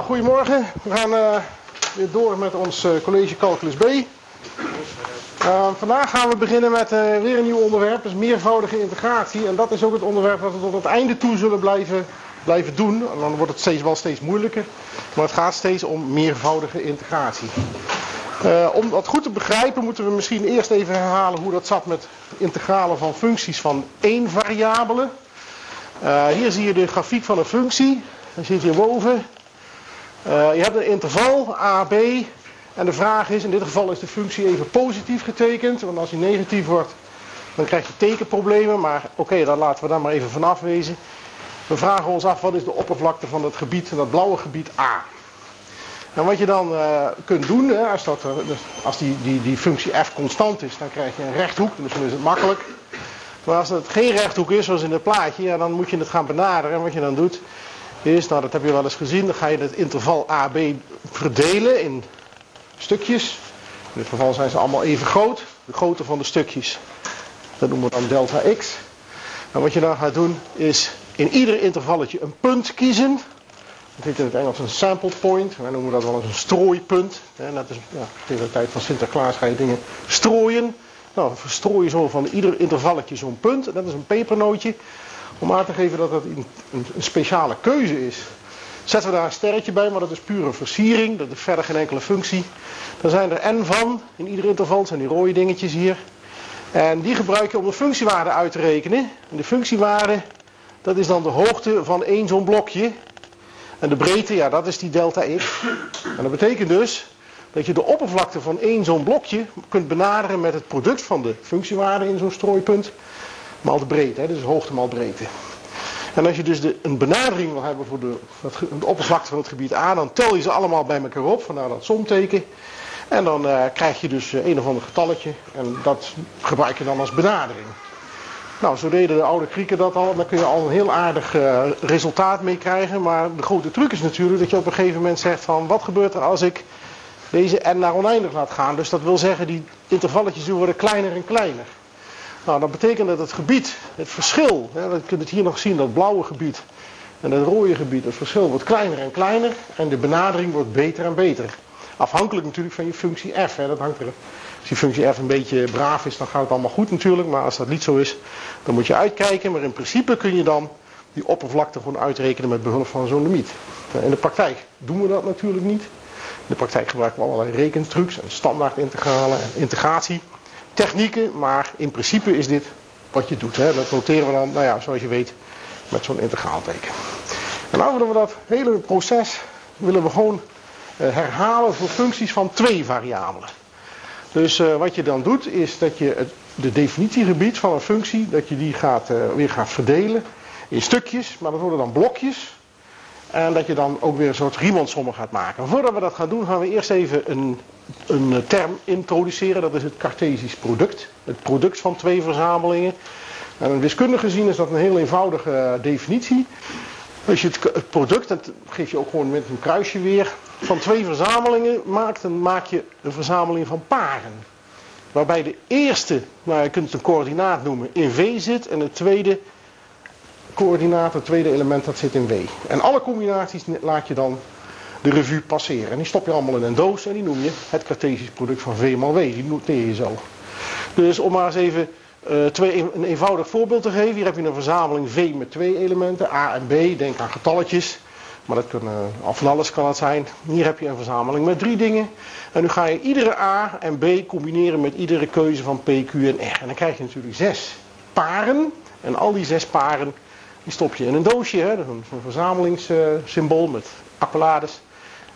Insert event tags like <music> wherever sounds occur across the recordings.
Nou, goedemorgen. We gaan uh, weer door met ons uh, college Calculus B. Uh, vandaag gaan we beginnen met weer een nieuw onderwerp, dus meervoudige integratie. En dat is ook het onderwerp dat we tot het einde toe zullen blijven, blijven doen. En dan wordt het steeds wel steeds moeilijker, maar het gaat steeds om meervoudige integratie. om dat goed te begrijpen moeten we misschien eerst even herhalen hoe dat zat met integralen van functies van één variabele. hier zie je de grafiek van een functie. Dan zit hierboven. Uh, je hebt een interval A, B. En de vraag is, in dit geval is de functie even positief getekend. Want als die negatief wordt, dan krijg je tekenproblemen. Maar oké, dan laten we daar maar even vanaf wezen. We vragen ons af, wat is de oppervlakte van het gebied, dat blauwe gebied A. En wat je dan uh, kunt doen, hè, als, dat, dus als die, die, die functie f constant is, dan krijg je een rechthoek. Dus dan is het makkelijk. Maar als het geen rechthoek is, zoals in het plaatje, ja, dan moet je het gaan benaderen. En wat je dan doet, is, nou dat heb je wel eens gezien, dan ga je het interval AB verdelen in stukjes. In dit geval zijn ze allemaal even groot. De grootte van de stukjes, dat noemen we dan delta x. En wat je dan gaat doen is in ieder intervalletje een punt kiezen. Dat heet in het Engels een sample point. Wij noemen dat wel eens een strooipunt. Net is, ja, tegen de tijd van Sinterklaas ga je dingen strooien. Nou, verstrooi je zo van ieder intervalletje zo'n punt. Dat is een pepernootje. Om aan te geven dat dat een, speciale keuze is. Zetten we daar een sterretje bij, maar dat is pure versiering. Dat is verder geen enkele functie. Dan zijn er n van. In ieder interval zijn die rode dingetjes hier. En die gebruik je om de functiewaarde uit te rekenen. En de functiewaarde, dat is dan de hoogte van één zo'n blokje. En de breedte, ja, dat is die delta x. En dat betekent dus dat je de oppervlakte van één zo'n blokje kunt benaderen met het product van de functiewaarde in zo'n strooipunt maal de breedte, hè, dus hoogte maal breedte. En als je dus de, een benadering wil hebben voor de, de, oppervlakte van het gebied A, dan tel je ze allemaal bij elkaar op, vandaar dat somteken. En dan uh, krijg je dus uh, een of ander getalletje en dat gebruik je dan als benadering. Nou, zo deden de oude Grieken dat al. Daar kun je al een heel aardig uh, resultaat mee krijgen. Maar de grote truc is natuurlijk dat je op een gegeven moment zegt van... wat gebeurt er als ik deze n naar oneindig laat gaan? Dus dat wil zeggen, die intervalletjes worden kleiner en kleiner. Nou, dat betekent dat het gebied, het verschil, hè, je kunt het hier nog zien, dat blauwe gebied en het rode gebied, het verschil wordt kleiner en kleiner en de benadering wordt beter en beter. Afhankelijk natuurlijk van je functie f. Hè, dat hangt er, als die functie f een beetje braaf is, dan gaat het allemaal goed natuurlijk. Maar als dat niet zo is, dan moet je uitkijken. Maar in principe kun je dan die oppervlakte gewoon uitrekenen met behulp van zo'n limiet. In de praktijk doen we dat natuurlijk niet. In de praktijk gebruiken we allerlei rekentrucs en standaard integralen en integratie technieken, maar in principe is dit wat je doet. Hè. Dat noteren we dan, nou ja, zoals je weet, met zo'n integraalteken. En nou willen we dat hele proces willen we gewoon uh, herhalen voor functies van twee variabelen. Dus uh, wat je dan doet is dat je het de definitiegebied van een functie, dat je die gaat, uh, weer gaat verdelen in stukjes, maar dat worden dan blokjes. En dat je dan ook weer een soort Riemann-sommen gaat maken. Voordat we dat gaan doen, gaan we eerst even een, een term introduceren. Dat is het Cartesisch product. Het product van twee verzamelingen. En wiskundig gezien is dat een heel eenvoudige eh, definitie. Als je het, het, product, dat geef je ook gewoon met een kruisje weer, van twee verzamelingen maakt, dan maak je een verzameling van paren. Waarbij de eerste, nou je kunt het een coördinaat noemen, in V zit en de tweede coördinaat, het tweede element, dat zit in W. En alle combinaties laat je dan de revue passeren. En die stop je allemaal in een doos en die noem je het Cartesisch product van V mal W. Die noteer je zo. Dus om maar eens even uh, twee, een eenvoudig voorbeeld te geven. Hier heb je een verzameling V met twee elementen, A en B. Denk aan getalletjes. Maar dat kunnen, al van alles kan het zijn. Hier heb je een verzameling met drie dingen. En nu ga je iedere A en B combineren met iedere keuze van P, Q en R. En dan krijg je natuurlijk zes paren. En al die zes paren die stop je in een doosje, hè, een, verzamelingssymbool met accolades.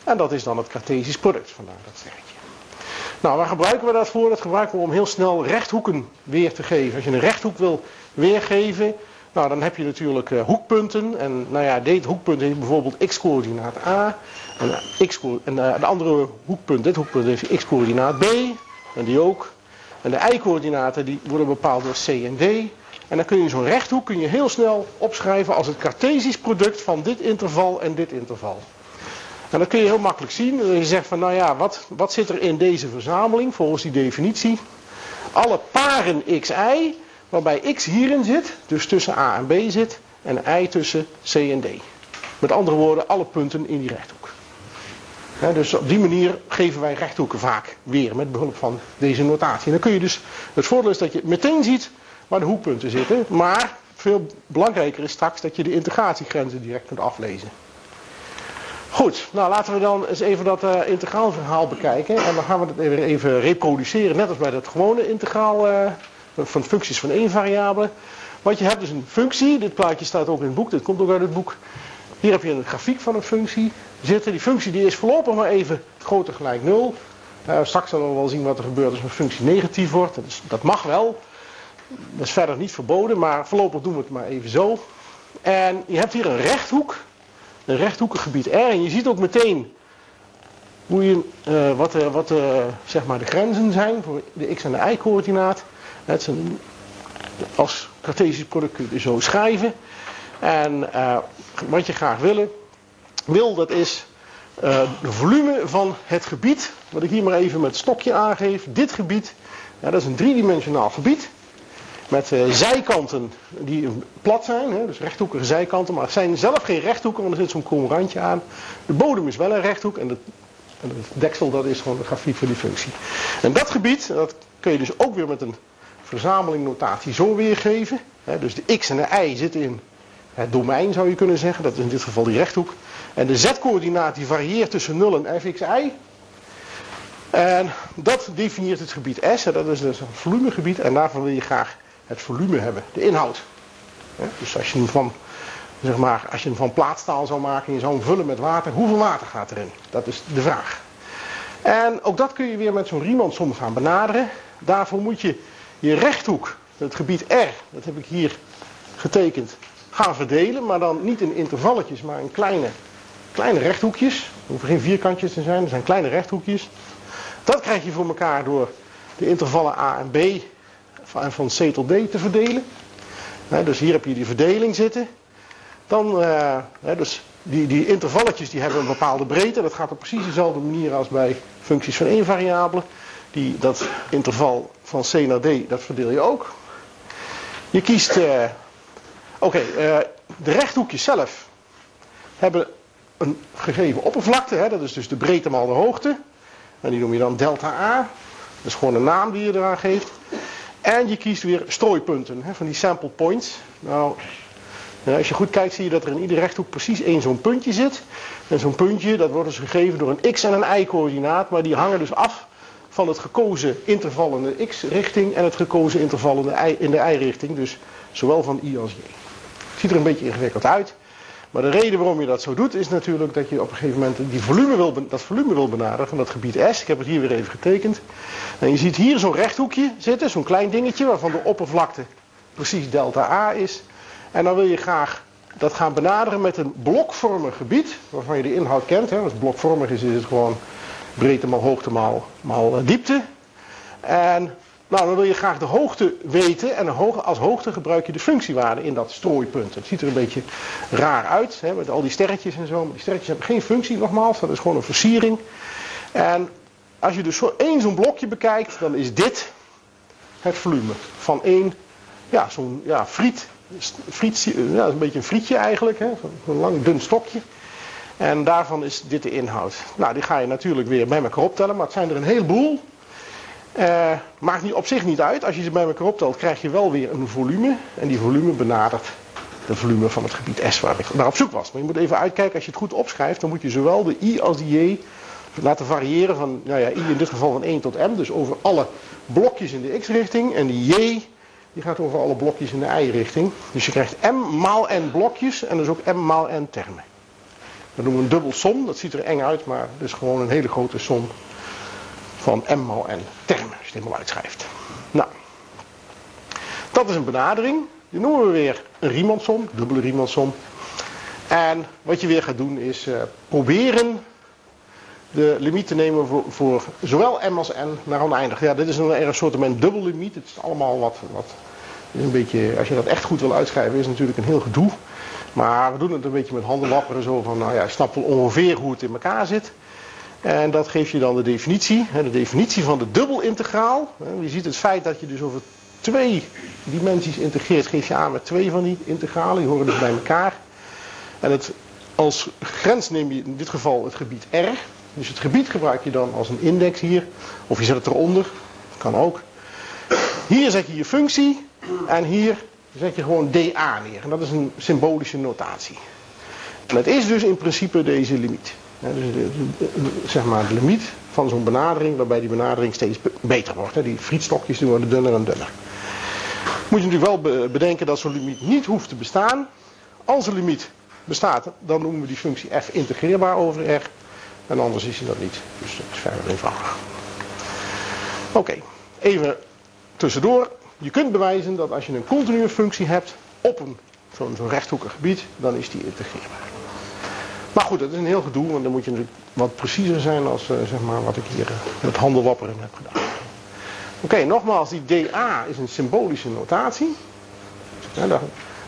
En dat is dan het Cartesisch product, vandaar dat sterretje. Nou, waar gebruiken we dat voor? Dat gebruiken we om heel snel rechthoeken weer te geven. Als je een rechthoek wil weergeven, nou, dan heb je natuurlijk uh, hoekpunten. En nou ja, dit hoekpunt heeft bijvoorbeeld x-coördinaat A. En, x en uh, de andere hoekpunt, dit hoekpunt heeft x-coördinaat B. En die ook. En de y-coördinaten die worden bepaald door C en D. En dan kun je zo'n rechthoek kun je heel snel opschrijven als het Cartesisch product van dit interval en dit interval. En dat kun je heel makkelijk zien. Je zegt van nou ja, wat, wat zit er in deze verzameling volgens die definitie? Alle paren xi, waarbij x hierin zit, dus tussen a en b zit, en y tussen c en d. Met andere woorden, alle punten in die rechthoek. dus op die manier geven wij rechthoeken vaak weer met behulp van deze notatie. En dan kun je dus, het voordeel is dat je meteen ziet waar de hoekpunten zitten, maar veel belangrijker is straks dat je de integratiegrenzen direct kunt aflezen. Goed, nou laten we dan eens even dat uh, integraal verhaal bekijken. En dan gaan we het weer even reproduceren, net als bij het gewone integraal uh, van functies van één variabele. Want je hebt dus een functie, dit plaatje staat ook in het boek, dit komt ook uit het boek. Hier heb je een grafiek van een functie zitten. Die functie die is voorlopig maar even groter gelijk 0. Uh, straks zullen we wel zien wat er gebeurt als een functie negatief wordt. Dat, dat mag wel. Dat is verder niet verboden, maar voorlopig doen we het maar even zo. En je hebt hier een rechthoek. Een rechthoekig gebied R. En je ziet ook meteen hoe je, uh, wat, uh, wat zeg maar de grenzen zijn voor de x en de y coördinaat. Het is een, als Cartesisch product kun je zo schrijven. En wat je graag willen, wil, dat is uh, de volume van het gebied. Wat ik hier maar even met stokje aangeef. Dit gebied, ja, dat is een driedimensionaal gebied. Met uh, zijkanten die plat zijn, hè, dus rechthoekige zijkanten. Maar het zijn zelf geen rechthoeken, want er zit zo'n krom randje aan. De bodem is wel een rechthoek en, de, en het deksel dat is gewoon de grafiek voor die functie. En dat gebied, dat kun je dus ook weer met een verzamelingnotatie zo weergeven. Hè, dus de x en de y zitten in het domein zou je kunnen zeggen. Dat is in dit geval die rechthoek. En de z-coördinaat die varieert tussen 0 en fxi. En dat definieert het gebied S. Dat is dus een volumegebied. En daarvan wil je graag het volume hebben. De inhoud. Dus als je hem van, zeg maar, als je hem van plaatstaal zou maken en je zou hem vullen met water. Hoeveel water gaat erin? Dat is de vraag. En ook dat kun je weer met zo'n Riemann-som gaan benaderen. Daarvoor moet je je rechthoek, het gebied R, dat heb ik hier getekend, gaan verdelen. Maar dan niet in intervalletjes, maar in kleine kleine rechthoekjes. Er hoeven geen vierkantjes te zijn, er zijn kleine rechthoekjes. Dat krijg je voor elkaar door de intervallen A en B van, van C tot D te verdelen. dus hier heb je die verdeling zitten. Dan, uh, dus die, die intervalletjes die hebben een bepaalde breedte. Dat gaat op precies dezelfde manier als bij functies van één variabele. Die, dat interval van C naar D, dat verdeel je ook. Je kiest, uh, oké, uh, de rechthoekjes zelf hebben een gegeven oppervlakte, dat is dus de breedte maal de hoogte. En die noem je dan delta A. Dat is gewoon een naam die je eraan geeft. En je kiest weer strooipunten, hè, van die sample points. Nou, als je goed kijkt zie je dat er in iedere rechthoek precies één zo'n puntje zit. En zo'n puntje dat wordt dus gegeven door een x en een y-coördinaat. Maar die hangen dus af van het gekozen interval in de x-richting en het gekozen interval in de y-richting. Dus zowel van i als j. Ziet er een beetje ingewikkeld uit. Maar de reden waarom je dat zo doet is natuurlijk dat je op een gegeven moment die volume wil, dat volume wil benaderen van dat gebied S. Ik heb het hier weer even getekend. En je ziet hier zo'n rechthoekje zitten, zo'n klein dingetje waarvan de oppervlakte precies delta A is. En dan wil je graag dat gaan benaderen met een blokvormig gebied, waarvan je de inhoud kent. Hè. Als blokvormig is, is het gewoon breedte maal hoogte maal, maal eh, diepte. En nou, dan wil je graag de hoogte weten en als hoogte gebruik je de functiewaarde in dat strooipunt. Het ziet er een beetje raar uit, hè, met al die sterretjes en zo. Maar die sterretjes hebben geen functie nogmaals, dat is gewoon een versiering. En als je dus één zo'n blokje bekijkt, dan is dit het volume van één, ja, zo'n ja, friet, friet ja, een beetje een frietje eigenlijk, zo'n lang dun stokje. En daarvan is dit de inhoud. Nou, die ga je natuurlijk weer bij elkaar optellen, maar het zijn er een heleboel. Uh, maakt niet, op zich niet uit. Als je ze bij elkaar optelt, krijg je wel weer een volume. En die volume benadert de volume van het gebied S waar ik naar op zoek was. Maar je moet even uitkijken, als je het goed opschrijft, dan moet je zowel de I als de J laten variëren van, nou ja, I in dit geval van 1 tot M. Dus over alle blokjes in de X-richting. En die J, die gaat over alle blokjes in de Y-richting. Dus je krijgt M maal N blokjes en dus ook M maal N termen. Dat noemen we een dubbel som. Dat ziet er eng uit, maar het is gewoon een hele grote som van m maal n termen, als je het helemaal uitschrijft. Nou, dat is een benadering. Die noemen we weer een Riemannsom, dubbele Riemannsom. En wat je weer gaat doen is uh, proberen de limiet te nemen voor, zowel m als n naar oneindig. Ja, dit is een erg soort dubbel limiet. Het is allemaal wat, wat een beetje, als je dat echt goed wil uitschrijven, is het natuurlijk een heel gedoe. Maar we doen het een beetje met handenwapperen zo van, nou ja, ik snap wel ongeveer hoe het in elkaar zit. En dat geeft je dan de definitie. De definitie van de dubbelintegraal. Je ziet het feit dat je dus over twee dimensies integreert, geef je aan met twee van die integralen. Die horen dus bij elkaar. En het, als grens neem je in dit geval het gebied R. Dus het gebied gebruik je dan als een index hier. Of je zet het eronder. Kan ook. Hier zet je je functie. En hier zet je gewoon dA neer. En dat is een symbolische notatie. En het is dus in principe deze limiet. Dus de, zeg maar de limiet van zo'n benadering, waarbij die benadering steeds beter wordt. Die frietstokjes die worden dunner en dunner. Moet je natuurlijk wel bedenken dat zo'n limiet niet hoeft te bestaan. Als een limiet bestaat, dan noemen we die functie f integreerbaar over r. En anders is hij dat niet. Dus dat is verder eenvoudig. Oké, even tussendoor. Je kunt bewijzen dat als je een continue functie hebt op een zo'n zo rechthoekig gebied, dan is die integreerbaar. Maar goed, dat is een heel gedoe, want dan moet je natuurlijk wat preciezer zijn als uh, zeg maar, wat ik hier uh, met handelwapperen heb gedaan. Oké, nogmaals, die dA is een symbolische notatie. Ja,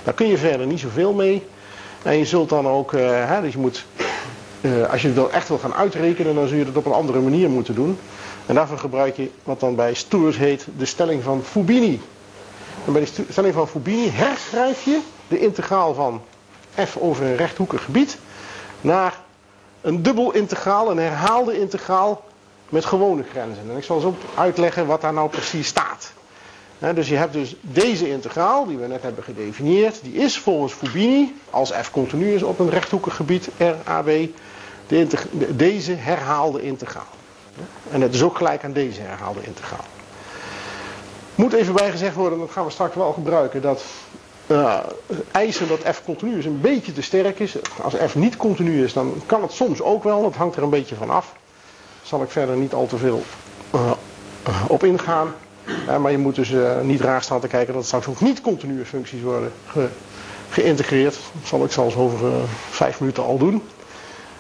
daar, kun je verder niet zoveel mee. En je zult dan ook, uh, hè, dus je moet, als je het echt wil gaan uitrekenen, dan zul je het op een andere manier moeten doen. En daarvoor gebruik je wat dan bij Stoers heet de stelling van Fubini. En bij de stelling van Fubini herschrijf je de integraal van f over een rechthoekig gebied naar een dubbel integraal, een herhaalde integraal met gewone grenzen. En ik zal zo uitleggen wat daar nou precies staat. dus je hebt dus deze integraal, die we net hebben gedefinieerd, die is volgens Fubini, als f continu is op een rechthoekig gebied, RAW, de deze herhaalde integraal. En het is ook gelijk aan deze herhaalde integraal. Moet even bijgezegd worden, dat gaan we straks wel gebruiken, dat uh, eisen dat f continu is een beetje te sterk is. Als f niet continu is, dan kan het soms ook wel. Dat hangt er een beetje van af. Daar zal ik verder niet al te veel uh, op ingaan. maar je moet dus niet raar staan te kijken dat er straks ook niet continue functies worden ge geïntegreerd. Dat zal ik zelfs over vijf minuten al doen.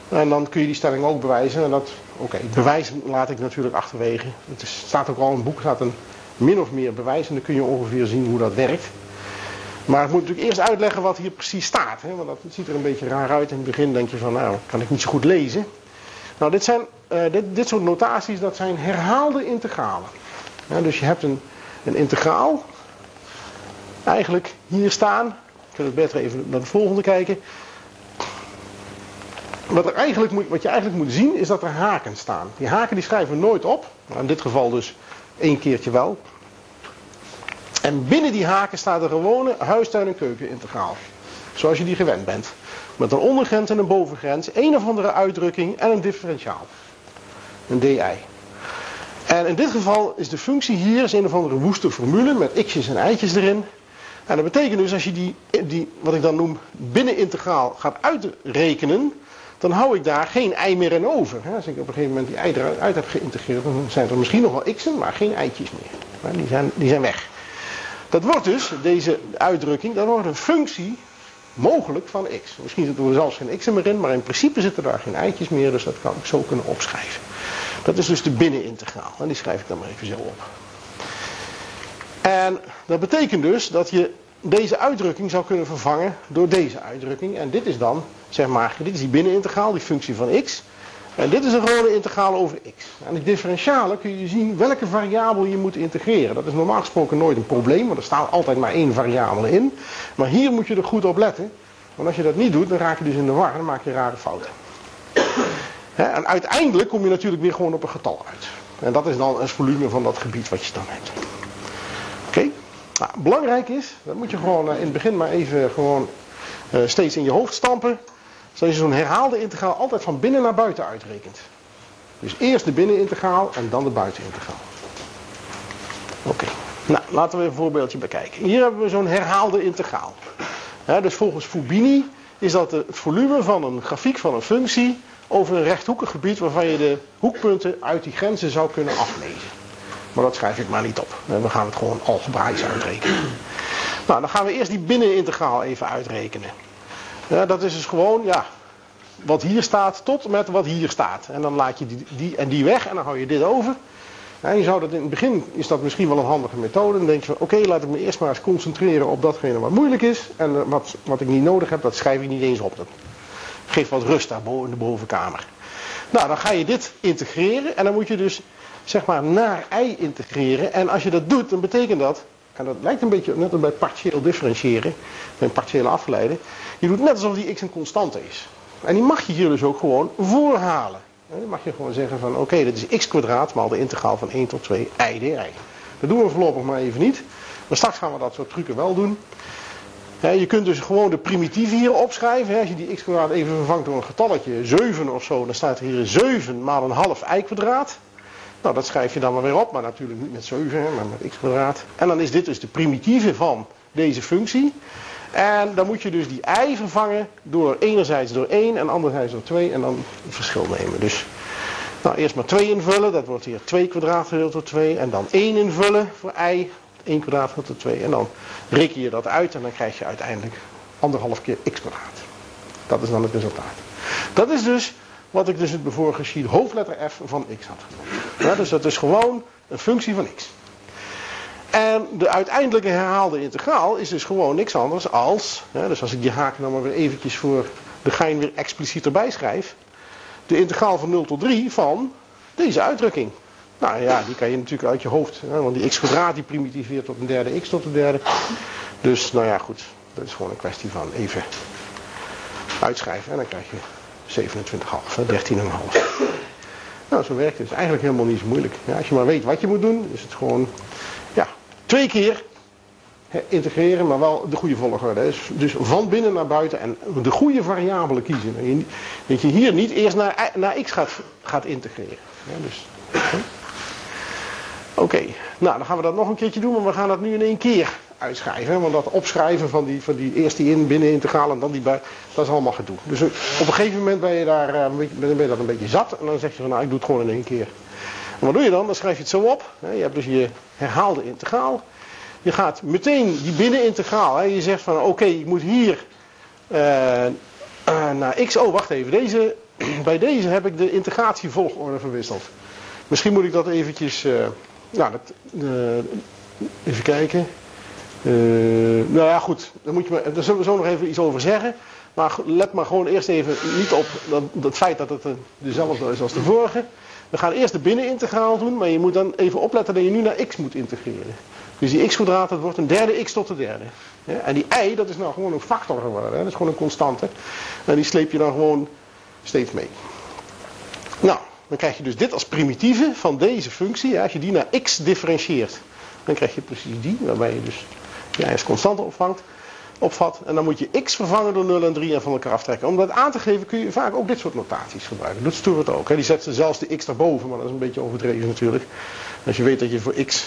En dan kun je die stelling ook bewijzen. En dat, oké, bewijzen laat ik natuurlijk achterwege. Het staat ook al in het boek, staat een min of meer bewijs. En dan kun je ongeveer zien hoe dat werkt. Maar ik moet natuurlijk eerst uitleggen wat hier precies staat. Hè? Want dat ziet er een beetje raar uit. In het begin denk je van, nou, kan ik niet zo goed lezen. Nou, dit, zijn, uh, dit, dit soort notaties, dat zijn herhaalde integralen. Dus je hebt een, een integraal. Eigenlijk hier staan. Ik kan het beter even naar de volgende kijken. Wat, er eigenlijk moet, wat je eigenlijk moet zien is dat er haken staan. Die haken die schrijven we nooit op. Nou, in dit geval dus één keertje wel. En binnen die haken staat een gewone huistuin- en keukenintegraal. Zoals je die gewend bent. Met een ondergrens en een bovengrens, een of andere uitdrukking en een differentiaal. Een di. En in dit geval is de functie hier is een of andere woeste formule met x'jes en y'tjes erin. En dat betekent dus als je die, die wat ik dan noem binnenintegraal gaat uitrekenen, dan hou ik daar geen ei meer in over. Als ik op een gegeven moment die ei eruit heb geïntegreerd, dan zijn er misschien nog wel x'en, maar geen eitjes meer. Die zijn, die zijn weg. Dat wordt dus, deze uitdrukking, dat wordt een functie mogelijk van x. Misschien zitten er zelfs geen x'en meer in, maar in principe zitten daar geen eitjes meer, dus dat kan ik zo kunnen opschrijven. Dat is dus de binnenintegraal. En die schrijf ik dan maar even zo op. En dat betekent dus dat je deze uitdrukking zou kunnen vervangen door deze uitdrukking. En dit is dan, zeg maar, dit is die binnenintegraal, die functie van x. En dit is een gewone integraal over x. En die differentialen kun je zien welke variabel je moet integreren. Dat is normaal gesproken nooit een probleem, want er staat altijd maar één variabel in. Maar hier moet je er goed op letten. Want als je dat niet doet, dan raak je dus in de war en maak je rare fouten. en uiteindelijk kom je natuurlijk weer gewoon op een getal uit. En dat is dan het volume van dat gebied wat je dan hebt. Oké? Nou, belangrijk is, dat moet je gewoon eh, in het begin maar even gewoon uh, steeds in je hoofd stampen. Zodat je zo'n herhaalde integraal altijd van binnen naar buiten uitrekent. Dus eerst de binnenintegraal en dan de buitenintegraal. Oké, nou laten we een voorbeeldje bekijken. Hier hebben we zo'n herhaalde integraal. dus volgens Fubini is dat het volume van een grafiek van een functie over een rechthoekig gebied waarvan je de hoekpunten uit die grenzen zou kunnen aflezen. Maar dat schrijf ik maar niet op. We gaan het gewoon algebraisch uitrekenen. Nou, dan gaan we eerst die binnenintegraal even uitrekenen. Ja, dat is dus gewoon, ja, wat hier staat tot met wat hier staat. En dan laat je die, die en die weg en dan hou je dit over. En je zou dat in het begin, is dat misschien wel een handige methode. Dan denk je van, oké, laat ik me eerst maar eens concentreren op datgene wat moeilijk is. En eh, wat, wat ik niet nodig heb, dat schrijf ik niet eens op. Dat geeft wat rust daar in de bovenkamer. Nou, dan ga je dit integreren en dan moet je dus, zeg maar, naar i integreren. En als je dat doet, dan betekent dat, en dat lijkt een beetje net als bij partieel differentiëren, bij partiële afgeleide. Je doet net alsof die x een constante is. En die mag je hier dus ook gewoon voorhalen. Dan mag je gewoon zeggen van oké, dat is x kwadraat maal de integraal van 1 tot 2 i dy. Dat doen we voorlopig maar even niet. Maar straks gaan we dat soort trucken wel doen. je kunt dus gewoon de primitieven hier opschrijven. Als je die x kwadraat even vervangt door een getalletje 7 of zo, dan staat er hier 7 maal een half i kwadraat. Nou, dat schrijf je dan maar weer op, maar natuurlijk niet met 7, maar met x kwadraat. En dan is dit dus de primitieve van deze functie. En dan moet je dus die i vervangen door enerzijds door 1 en anderzijds door 2 en dan het verschil nemen. Dus nou, eerst maar 2 invullen, dat wordt hier 2 kwadraat gedeeld door 2. En dan 1 invullen voor i, 1 kwadraat gedeeld door 2. En dan reken je dat uit en dan krijg je uiteindelijk anderhalf keer x kwadraat. Dat is dan het resultaat. Dat is dus wat ik dus het bevorige sheet hoofdletter f van x had dus dat is gewoon een functie van x. En de uiteindelijke herhaalde integraal is dus gewoon niks anders als, hè, dus als ik die haken dan maar weer eventjes voor de gein weer expliciet erbij schrijf, de integraal van 0 tot 3 van deze uitdrukking. Nou ja, die kan je natuurlijk uit je hoofd, hè, want die x kwadraat die primitiveert tot een derde x tot een derde. Dus nou ja goed, dat is gewoon een kwestie van even uitschrijven en dan krijg je 27,5, 13,5. Nou, zo werkt het. is eigenlijk helemaal niet zo moeilijk. Ja, als je maar weet wat je moet doen, is het gewoon Twee keer integreren, maar wel de goede volgorde. Dus, dus van binnen naar buiten en de goede variabelen kiezen. Dat je hier niet eerst naar, naar x gaat, gaat integreren. Dus, Oké, nou dan gaan we dat nog een keertje doen, maar we gaan dat nu in één keer uitschrijven. Want dat opschrijven van die, van die eerst die in, binnen integraal en dan die bij, dat is allemaal gedoe. Dus op een gegeven moment ben je, daar, eh, ben je dat een beetje zat en dan zeg je van nou ik doe het gewoon in één keer. Wat doe je dan? Dan schrijf je het zo op. Je hebt dus je herhaalde integraal. Je gaat meteen die binnenintegraal. Je zegt van oké, ik moet hier uh, naar x. Oh, wacht even. Deze, <clears throat> bij deze heb ik de integratievolgorde verwisseld. Misschien moet ik dat eventjes... Uh, nou, dat, even kijken. nou ja, goed. Dan moet je maar, daar zullen we zo nog even iets over zeggen. Maar let maar gewoon eerst even niet op dat, dat feit dat het dezelfde is als de vorige. We gaan eerst de binnenintegraal doen, maar je moet dan even opletten dat je nu naar x moet integreren. Dus die x kwadraat, dat wordt een derde x tot de derde. en die y, dat is nou gewoon een factor geworden. Dat is gewoon een constante. En die sleep je dan gewoon steeds mee. Nou, dan krijg je dus dit als primitieve van deze functie. Als je die naar x differentieert, dan krijg je precies die, waarbij je dus die als constante opvangt opvat. En dan moet je x vervangen door 0 en 3 en van elkaar aftrekken. Om dat aan te geven kun je vaak ook dit soort notaties gebruiken. Doet Stuart ook. Hè. Die zet zelfs de x daarboven, maar dat is een beetje overdreven natuurlijk. Als je weet dat je voor x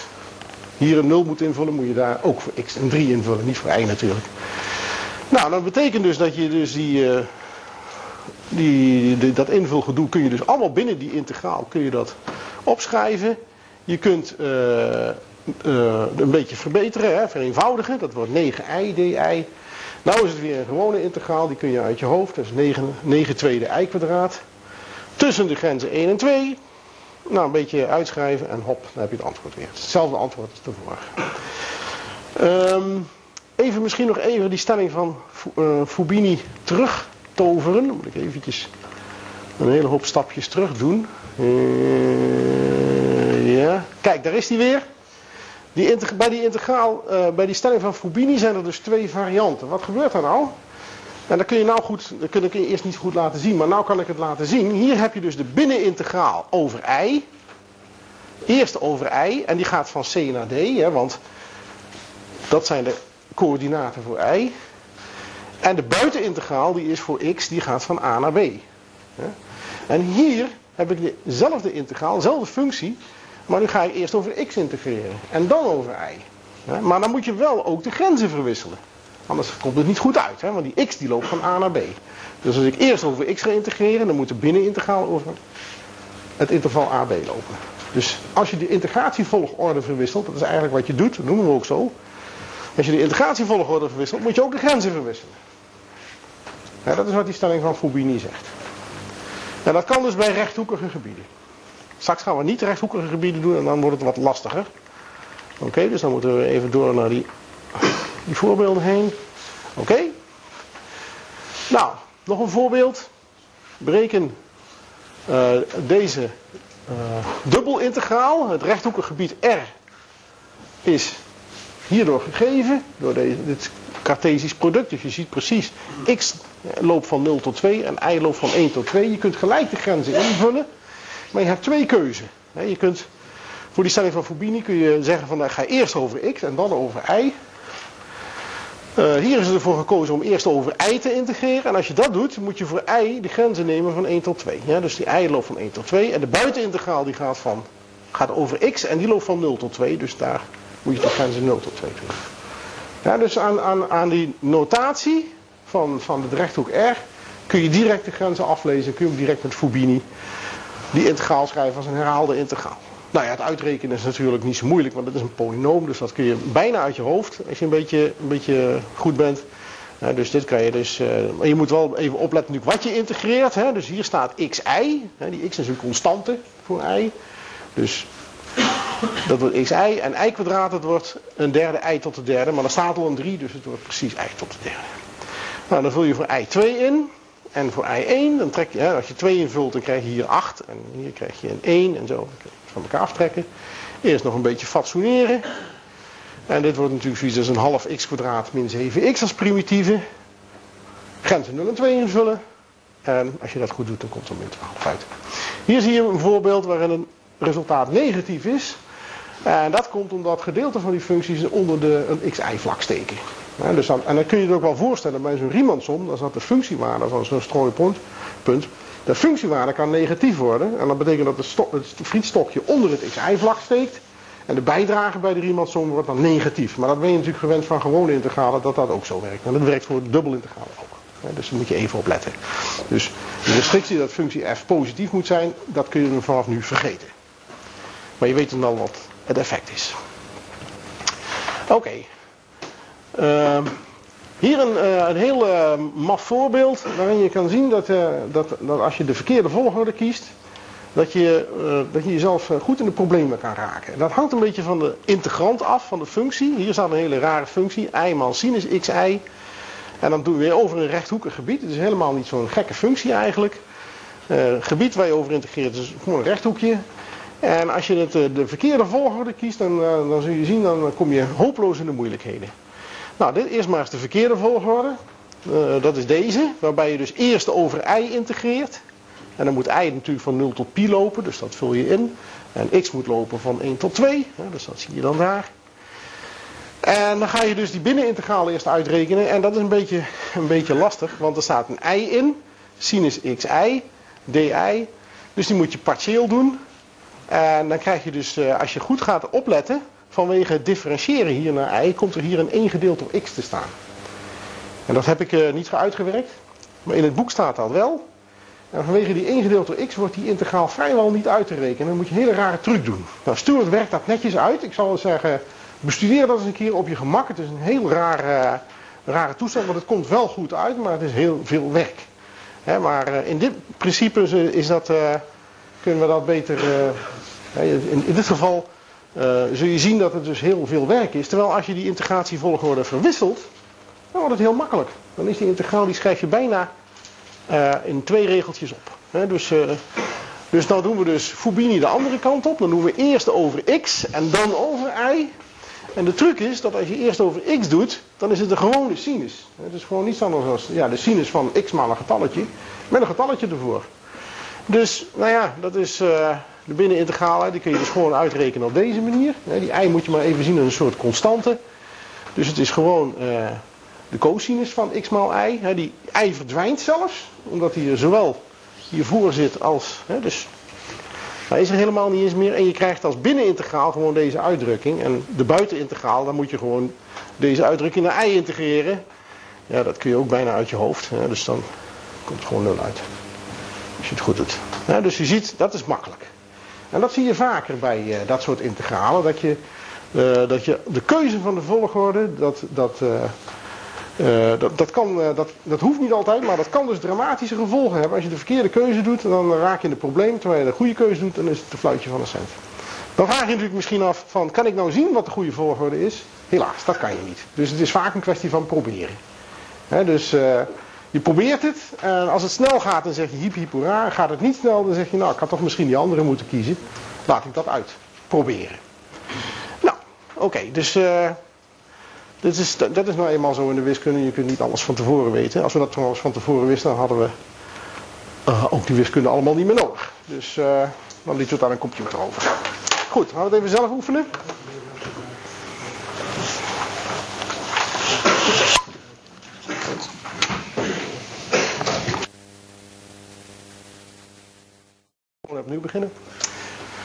hier een 0 moet invullen, moet je daar ook voor x een 3 invullen. Niet voor y natuurlijk. Nou, dat betekent dus dat je dus die, uh, die, die, dat invulgedoe kun je dus allemaal binnen die integraal kun je dat opschrijven. Je kunt uh, uh, een beetje verbeteren, hè, vereenvoudigen. Dat wordt 9i di. Nou is het weer een gewone integraal, die kun je uit je hoofd. Dat is 9, 9 tweede i kwadraat. Tussen de grenzen 1 en 2. Nou, een beetje uitschrijven en hop, dan heb je het antwoord weer. hetzelfde antwoord als de vorige. Um, even misschien nog even die stelling van uh, Fubini terugtoveren. Dan moet ik eventjes een hele hoop stapjes terug doen. Uh, ja, kijk, daar is die weer. Die bij die integraal, uh, bij die stelling van Fubini zijn er dus twee varianten. Wat gebeurt er nou? En dat kun je nou goed, dat kun je eerst niet goed laten zien, maar nou kan ik het laten zien. Hier heb je dus de binnenintegraal over i. Eerst over i, en die gaat van c naar d, hè, want dat zijn de coördinaten voor i. En de buitenintegraal, die is voor x, die gaat van a naar b. En hier heb ik dezelfde integraal, dezelfde functie, maar nu ga ik eerst over x integreren. En dan over y. Maar dan moet je wel ook de grenzen verwisselen. Anders komt het niet goed uit. Hè? Want die x die loopt van a naar b. Dus als ik eerst over x ga integreren, dan moet de binnenintegraal over het interval AB lopen. Dus als je de integratievolgorde verwisselt, dat is eigenlijk wat je doet, dat noemen we ook zo. Als je de integratievolgorde verwisselt, moet je ook de grenzen verwisselen. dat is wat die stelling van Fubini zegt. En dat kan dus bij rechthoekige gebieden. Straks gaan we niet rechthoekige gebieden doen en dan wordt het wat lastiger. Oké, dus dan moeten we even door naar die, die voorbeelden heen. Oké. Nou, nog een voorbeeld. Bereken uh, deze uh, dubbelintegraal. Het rechthoekige gebied R is hierdoor gegeven. Door deze, dit Cartesisch product. Dus je ziet precies x loopt van 0 tot 2 en i loopt van 1 tot 2. Je kunt gelijk de grenzen invullen, maar je hebt twee keuzen. Je kunt, voor die stelling van Fubini kun je zeggen van nou, ga eerst over x en dan over y. Uh, hier is ervoor gekozen om eerst over i te integreren. En als je dat doet, moet je voor i de grenzen nemen van 1 tot 2. Ja, dus die i loopt van 1 tot 2. En de buitenintegraal die gaat, van, gaat over x en die loopt van 0 tot 2. Dus daar moet je de grenzen 0 tot 2 doen. Dus aan, aan, aan die notatie van, van de rechthoek R kun je direct de grenzen aflezen. Kun je direct met Fubini die integraal schrijven als een herhaalde integraal. Nou ja, het uitrekenen is natuurlijk niet zo moeilijk, want het is een polynoom. Dus dat kun je bijna uit je hoofd als je een beetje, een beetje goed bent. dus dit kan je dus. Uh, maar je moet wel even opletten wat je integreert. Hè. Dus hier staat xi. Hè, die x is een constante voor i. Dus dat wordt xi. En i kwadraat, dat wordt een derde i tot de derde. Maar er staat al een 3, dus het wordt precies i tot de derde. Nou, dan vul je voor i2 in. En voor i1, dan trek je, hè, als je 2 invult, dan krijg je hier 8. En hier krijg je een 1 en zo. Van elkaar aftrekken. Eerst nog een beetje fatsoeneren. En dit wordt natuurlijk zoiets als een half x kwadraat min 7x als primitieve. Grenzen 0 en 2 invullen. En als je dat goed doet, dan komt er min 12 uit. Hier zie je een voorbeeld waarin een resultaat negatief is. En dat komt omdat gedeelten van die functies onder de, een xi-vlak steken. Dus en dan kun je je ook wel voorstellen bij zo'n Riemannsom, dan zat de functiewaarde van zo'n strooipunt, punt, de functiewaarde kan negatief worden. En dat betekent dat het frietstokje onder het xi-vlak steekt. En de bijdrage bij de Riemannsom wordt dan negatief. Maar dat ben je natuurlijk gewend van gewone integralen dat dat ook zo werkt. En dat werkt voor dubbelintegralen ook. dus daar moet je even op letten. Dus de restrictie dat functie f positief moet zijn, dat kun je vanaf nu vergeten. Maar je weet dan al wat het effect is. Oké. Ehm, hier een, uh, een heel uh, maf voorbeeld waarin je kan zien dat, uh, dat, dat als je de verkeerde volgorde kiest, dat je, je jezelf goed in de problemen kan raken. Dat hangt een beetje van de integrant af, van de functie. Hier staat een hele rare functie, i maal sinus xi. En dan doen we weer over een rechthoekig gebied. Het is helemaal niet zo'n gekke functie eigenlijk. Gebied waar je over integreert is gewoon een rechthoekje. En als je het, de verkeerde volgorde kiest, dan, dan zul je zien, dan kom je hopeloos in de moeilijkheden. Nou, dit is maar eens de verkeerde volgorde. Uh, dat is deze, waarbij je dus eerst over i integreert. En dan moet i natuurlijk van 0 tot pi lopen, dus dat vul je in. En x moet lopen van 1 tot 2, dus dat zie je dan daar. En dan ga je dus die binnenintegraal eerst uitrekenen. En dat is een beetje, een beetje lastig, want er staat een i in. Sinus xi, di. Dus die moet je partieel doen. En dan krijg je dus, eh, als je goed gaat opletten, vanwege het differentiëren hier naar i, komt er hier een 1 gedeeld door x te staan. En dat heb ik uh, niet uitgewerkt, maar in het boek staat dat wel. En vanwege die 1 gedeeld door x wordt die integraal vrijwel niet uit te rekenen. Dan moet je een hele rare truc doen. Nou, Stuart werkt dat netjes uit. Ik zal zeggen, bestudeer dat eens een keer op je gemak. Het is een heel rare, rare toestand, want het komt wel goed uit, maar het is heel veel werk. maar uh, in dit principe is dat, kunnen we dat beter, in, in dit geval zul je zien dat het dus heel veel werk is. Terwijl als je die integratievolgorde verwisselt, dan wordt het heel makkelijk. Dan is die integraal, die schrijf je bijna uh, in twee regeltjes op. Dus, uh, dus nou doen we dus Fubini de andere kant op. Dan doen we eerst over x en dan over y. En de truc is dat als je eerst over x doet, dan is het een gewone sinus. Het is gewoon niets anders dan ja, de sinus van x maal een getalletje. Met een getalletje ervoor. Dus, nou ja, dat is... De binnenintegralen, die kun je dus gewoon uitrekenen op deze manier. Die i moet je maar even zien als een soort constante. Dus het is gewoon uh, de cosinus van x maal i. Die i verdwijnt zelfs, omdat hij er zowel hiervoor zit als... Dus hij is er helemaal niet eens meer. En je krijgt als binnenintegraal gewoon deze uitdrukking. En de buitenintegraal, dan moet je gewoon deze uitdrukking naar i integreren. Ja, dat kun je ook bijna uit je hoofd. Dus dan komt het gewoon nul uit. Als je het goed doet. dus je ziet, dat is makkelijk. En dat zie je vaker bij uh, dat soort integralen. Dat je, uh, dat je de keuze van de volgorde, dat, dat, uh, dat, dat, kan, dat, dat hoeft niet altijd, maar dat kan dus dramatische gevolgen hebben. Als je de verkeerde keuze doet, dan raak je in de probleem. Terwijl je de goede keuze doet, dan is het een fluitje van een cent. Dan vraag je natuurlijk misschien af van, kan ik nou zien wat de goede volgorde is? Helaas, dat kan je niet. Dus het is vaak een kwestie van proberen. Dus... Je probeert het en als het snel gaat dan zeg je hiep hiep hoera. Gaat het niet snel dan zeg je nou ik had toch misschien die andere moeten kiezen. Laat ik dat uit. Proberen. Nou, oké. dus uh, dit is, dat is nou eenmaal zo in de wiskunde. Je kunt niet alles van tevoren weten. Als we dat trouwens van tevoren wisten, dan hadden we uh, ook die wiskunde allemaal niet meer nodig. Dus uh, dan liet we het aan een computer over. Goed, gaan we het even zelf oefenen. Opnieuw beginnen.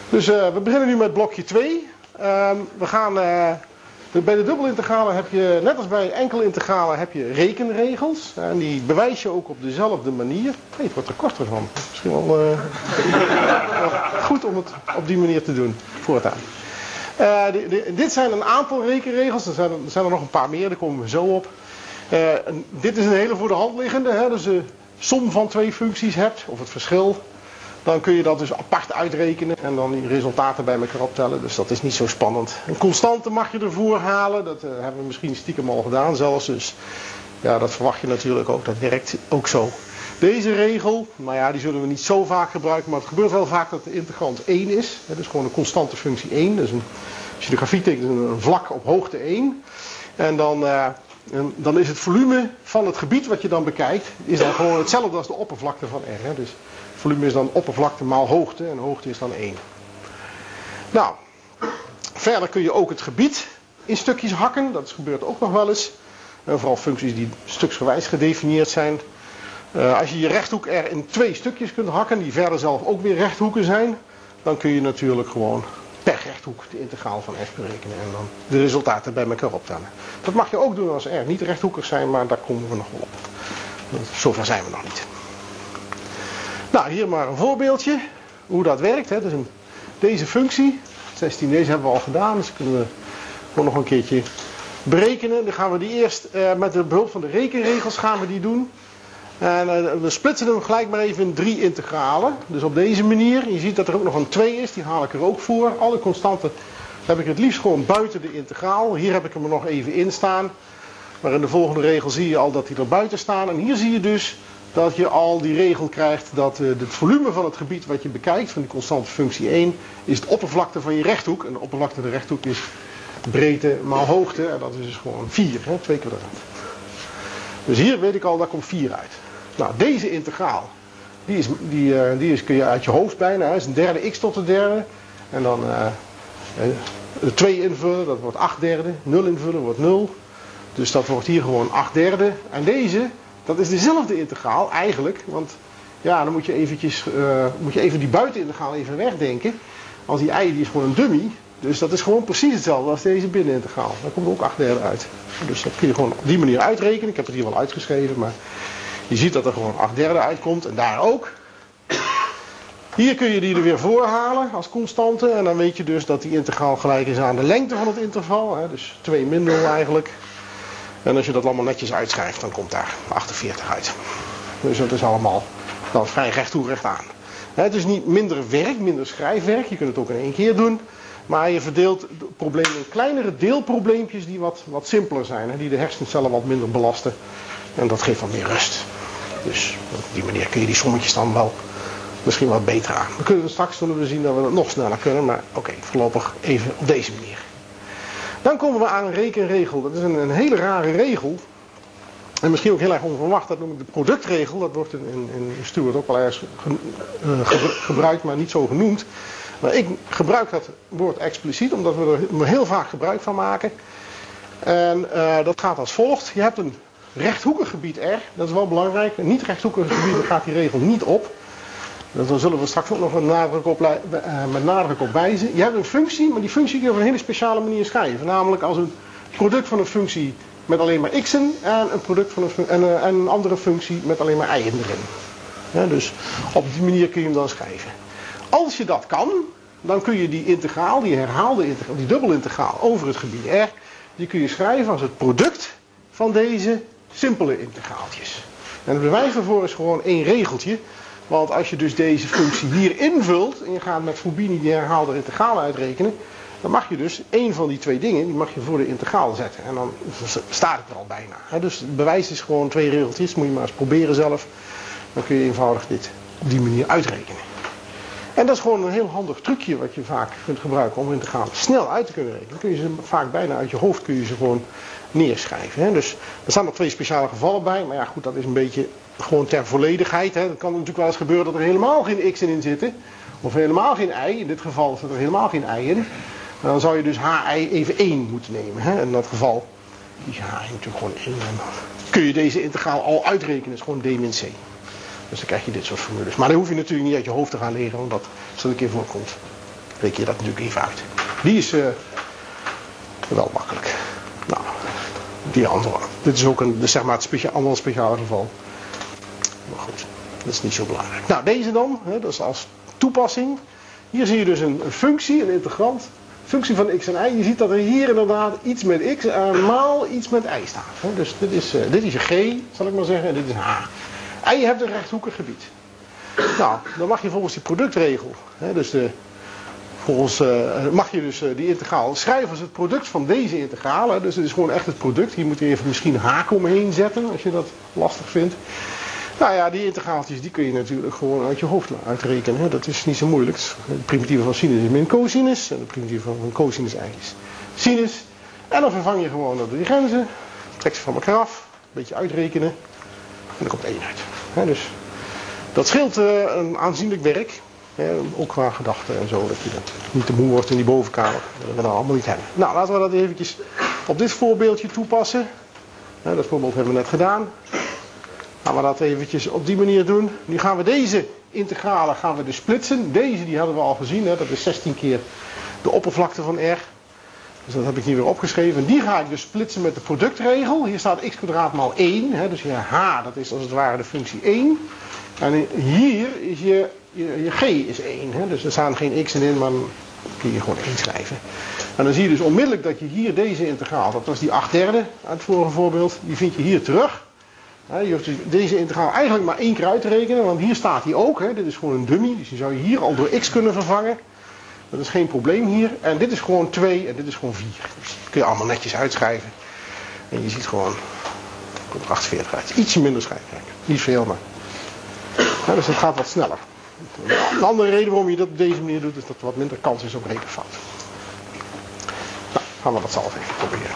Dus uh, we beginnen nu met blokje 2. Ehm, we gaan bij de dubbelintegralen heb je, net als bij enkele integralen, heb je rekenregels. En die bewijs je ook op dezelfde manier. Hey, het wordt er korter van. Misschien wel uh, <laughs> goed om het op die manier te doen voortaan. Uh, dit zijn een aantal rekenregels. Er zijn, er nog een paar meer, daar komen we zo op. Uh, dit is een hele voor de hand liggende. Hè, dus de som van twee functies hebt, of het verschil. Dan kun je dat dus apart uitrekenen en dan die resultaten bij elkaar optellen. Dus dat is niet zo spannend. Een constante mag je ervoor halen. Dat uh, hebben we misschien stiekem al gedaan zelfs. Dus ja, dat verwacht je natuurlijk ook. Dat werkt ook zo. Deze regel, nou ja, die zullen we niet zo vaak gebruiken. Maar het gebeurt wel vaak dat de integrant 1 is. Hè, dus gewoon een constante functie 1. Dus een, als je de grafiek tekent, een vlak op hoogte 1. En dan... En dan is het volume van het gebied wat je dan bekijkt, is dan gewoon hetzelfde als de oppervlakte van R. Hè? Dus volume is dan oppervlakte maal hoogte en hoogte is dan 1. Nou, verder kun je ook het gebied in stukjes hakken. Dat gebeurt ook nog wel eens. En vooral functies die stuksgewijs gedefinieerd zijn. Uh, als je je rechthoek er in twee stukjes kunt hakken, die verder zelf ook weer rechthoeken zijn, dan kun je natuurlijk gewoon per rechthoek de integraal van f berekenen en dan de resultaten bij elkaar optellen. Dat mag je ook doen als er niet rechthoekig zijn, maar daar komen we nog wel op. Zover zijn we nog niet. Nou, hier maar een voorbeeldje hoe dat werkt. Hè. Dus een, deze functie, 16 deze hebben we al gedaan, dus kunnen we gewoon nog een keertje berekenen. Dan gaan we die eerst uh, met de behulp van de rekenregels gaan we die doen. En uh, we splitsen hem gelijk maar even in drie integralen. Dus op deze manier. Je ziet dat er ook nog een 2 is, die haal ik er ook voor. Alle constanten heb ik het liefst gewoon buiten de integraal. Hier heb ik hem er nog even in staan. Maar in de volgende regel zie je al dat die er buiten staan. En hier zie je dus dat je al die regel krijgt dat uh, het volume van het gebied wat je bekijkt, van die constante functie 1, is de oppervlakte van je rechthoek. En de oppervlakte van de rechthoek is breedte maal hoogte. En dat is dus gewoon 4, hè, 2 kwadraat. Dus hier weet ik al, daar komt 4 uit. Nou, deze integraal, die, is, die, uh, die is, kun je uit je hoofd bijna. Is een derde x tot de derde. En dan uh, 2 invullen, dat wordt 8 derde. 0 invullen wordt 0. Dus dat wordt hier gewoon 8 derde. En deze, dat is dezelfde integraal eigenlijk. Want ja, dan moet je, eventjes, uh, moet je even die buitenintegraal even wegdenken. Als die i die is gewoon een dummy. Dus dat is gewoon precies hetzelfde als deze binnenintegraal. Daar komt ook 8 derde uit. Dus dat kun je gewoon op die manier uitrekenen. Ik heb het hier wel uitgeschreven, maar je ziet dat er gewoon 8 derde uitkomt. En daar ook. Hier kun je die er weer voor halen als constante. En dan weet je dus dat die integraal gelijk is aan de lengte van het interval. Dus 2 min 0 eigenlijk. En als je dat allemaal netjes uitschrijft, dan komt daar 48 uit. Dus dat is allemaal dan vrij recht toe recht aan. Het is niet minder werk, minder schrijfwerk. Je kunt het ook in één keer doen. Maar je verdeelt het probleem in kleinere deelprobleempjes die wat, wat simpeler zijn. Die de hersencellen wat minder belasten. En dat geeft wat meer rust. Dus op die manier kun je die sommetjes dan wel misschien wat beter aan. We kunnen straks zullen we zien dat we het nog sneller kunnen. Maar oké, voorlopig even op deze manier. Dan komen we aan een rekenregel. Dat is een, een, hele rare regel. En misschien ook heel erg onverwacht. Dat noem ik de productregel. Dat wordt in, in, in Stuart ook wel ergens ge, uh, gebruikt, maar niet zo genoemd. Maar ik gebruik dat woord expliciet, omdat we er heel vaak gebruik van maken. En uh, dat gaat als volgt. Je hebt een rechthoekig gebied R. Dat is wel belangrijk. Een niet rechthoekig gebied, daar gaat die regel niet op. Daar zullen we straks ook nog met nadruk, op, uh, met nadruk op wijzen. Je hebt een functie, maar die functie kun je op een hele speciale manier schrijven. Namelijk als een product van een functie met alleen maar x'en en een, product van een, en, uh, en een andere functie met alleen maar y'en erin. Dus op die manier kun je hem dan schrijven. Als je dat kan, dan kun je die integraal, die herhaalde integraal, die dubbelintegraal over het gebied R, die kun je schrijven als het product van deze simpele integraaltjes. En het bewijs daarvoor is gewoon één regeltje. Want als je dus deze functie hier invult en je gaat met Fubini die herhaalde integraal uitrekenen, dan mag je dus één van die twee dingen, die mag je voor de integraal zetten. En dan staat het er al bijna. Dus het bewijs is gewoon twee regeltjes, moet je maar eens proberen zelf. Dan kun je eenvoudig dit op die manier uitrekenen. En dat is gewoon een heel handig trucje wat je vaak kunt gebruiken om integraal snel uit te kunnen rekenen. Dan kun je ze vaak bijna uit je hoofd kun je ze gewoon neerschrijven. Dus er staan nog twee speciale gevallen bij. Maar ja goed, dat is een beetje gewoon ter volledigheid. Hè. Kan natuurlijk wel eens gebeuren dat er helemaal geen x in zitten. Of helemaal geen i. In dit geval zit er helemaal geen i in. Dan zou je dus hi even 1 moeten nemen. Hè. In dat geval is hi natuurlijk gewoon 1. En dan kun je deze integraal al uitrekenen. Dat is gewoon d min c. Dus dan krijg je dit soort formules. Maar dan hoef je natuurlijk niet uit je hoofd te gaan leren. Omdat dat een keer voorkomt, reken je dat natuurlijk even uit. Die is uh, wel makkelijk. Nou, die andere. Dit is ook een, zeg maar het specia ander speciaal geval. Dat is niet zo belangrijk. Nou, deze dan, hè, dat is als toepassing. Hier zie je dus een, een functie, een integrant. Functie van x en y. Je ziet dat er hier inderdaad iets met x en maal iets met y staat. Dus dit is, uh, dit is je g, zal ik maar zeggen, en dit is een h. En je hebt een rechthoekig gebied. Nou, dan mag je volgens die productregel, hè, dus volgens, uh, mag je dus uh, die integraal schrijven als het product van deze integralen. Dus het is gewoon echt het product. Hier moet je even misschien haken omheen zetten als je dat lastig vindt. Nou ja, die integraaltjes die kun je natuurlijk gewoon uit je hoofd uitrekenen. Dat is niet zo moeilijk. De primitieve van sinus is min cosinus. En de primitieve van cosinus is sinus. En dan vervang je gewoon dat die grenzen. Trek ze van elkaar af. Een beetje uitrekenen. En er komt 1 uit. Hè. Dus dat scheelt uh, een aanzienlijk werk. Hè. Ook qua gedachten en zo. Dat je dat niet te moe wordt in die bovenkamer. Dat we dat allemaal niet hebben. Nou, laten we dat eventjes op dit voorbeeldje toepassen. Dat voorbeeld hebben we net gedaan. Gaan we dat eventjes op die manier doen. Nu gaan we deze integralen gaan we dus splitsen. Deze die hadden we al gezien. Hè? Dat is 16 keer de oppervlakte van R. Dus dat heb ik hier weer opgeschreven. Die ga ik dus splitsen met de productregel. Hier staat x kwadraat maal 1. Hè? Dus je h, dat is als het ware de functie 1. En hier is je, je, g is 1. Hè? Dus er staan geen x in, maar dan kun je gewoon 1 schrijven. En dan zie je dus onmiddellijk dat je hier deze integraal, dat was die 8 derde uit het vorige voorbeeld, die vind je hier terug. Je hoeft dus deze integraal eigenlijk maar één keer uit te rekenen, want hier staat hij ook. Dit is gewoon een dummy, dus die zou je hier al door x kunnen vervangen. Dat is geen probleem hier. En dit is gewoon 2 en dit is gewoon 4. Dus dat kun je allemaal netjes uitschrijven. En je ziet gewoon, komt er 48 uit. Ietsje minder schrijfwerk. Niet veel, maar. Dus het gaat wat sneller. Een andere reden waarom je dat op deze manier doet, is dat er wat minder kans is op rekenfout. Nou, gaan we dat zelf even proberen.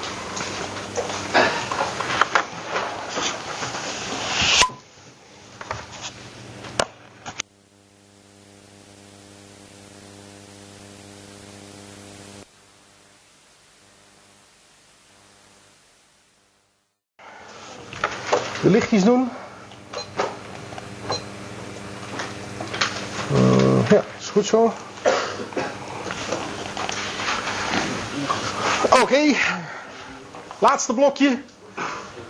Lichtjes doen. Uh, ja, is goed zo. Oké, laatste blokje.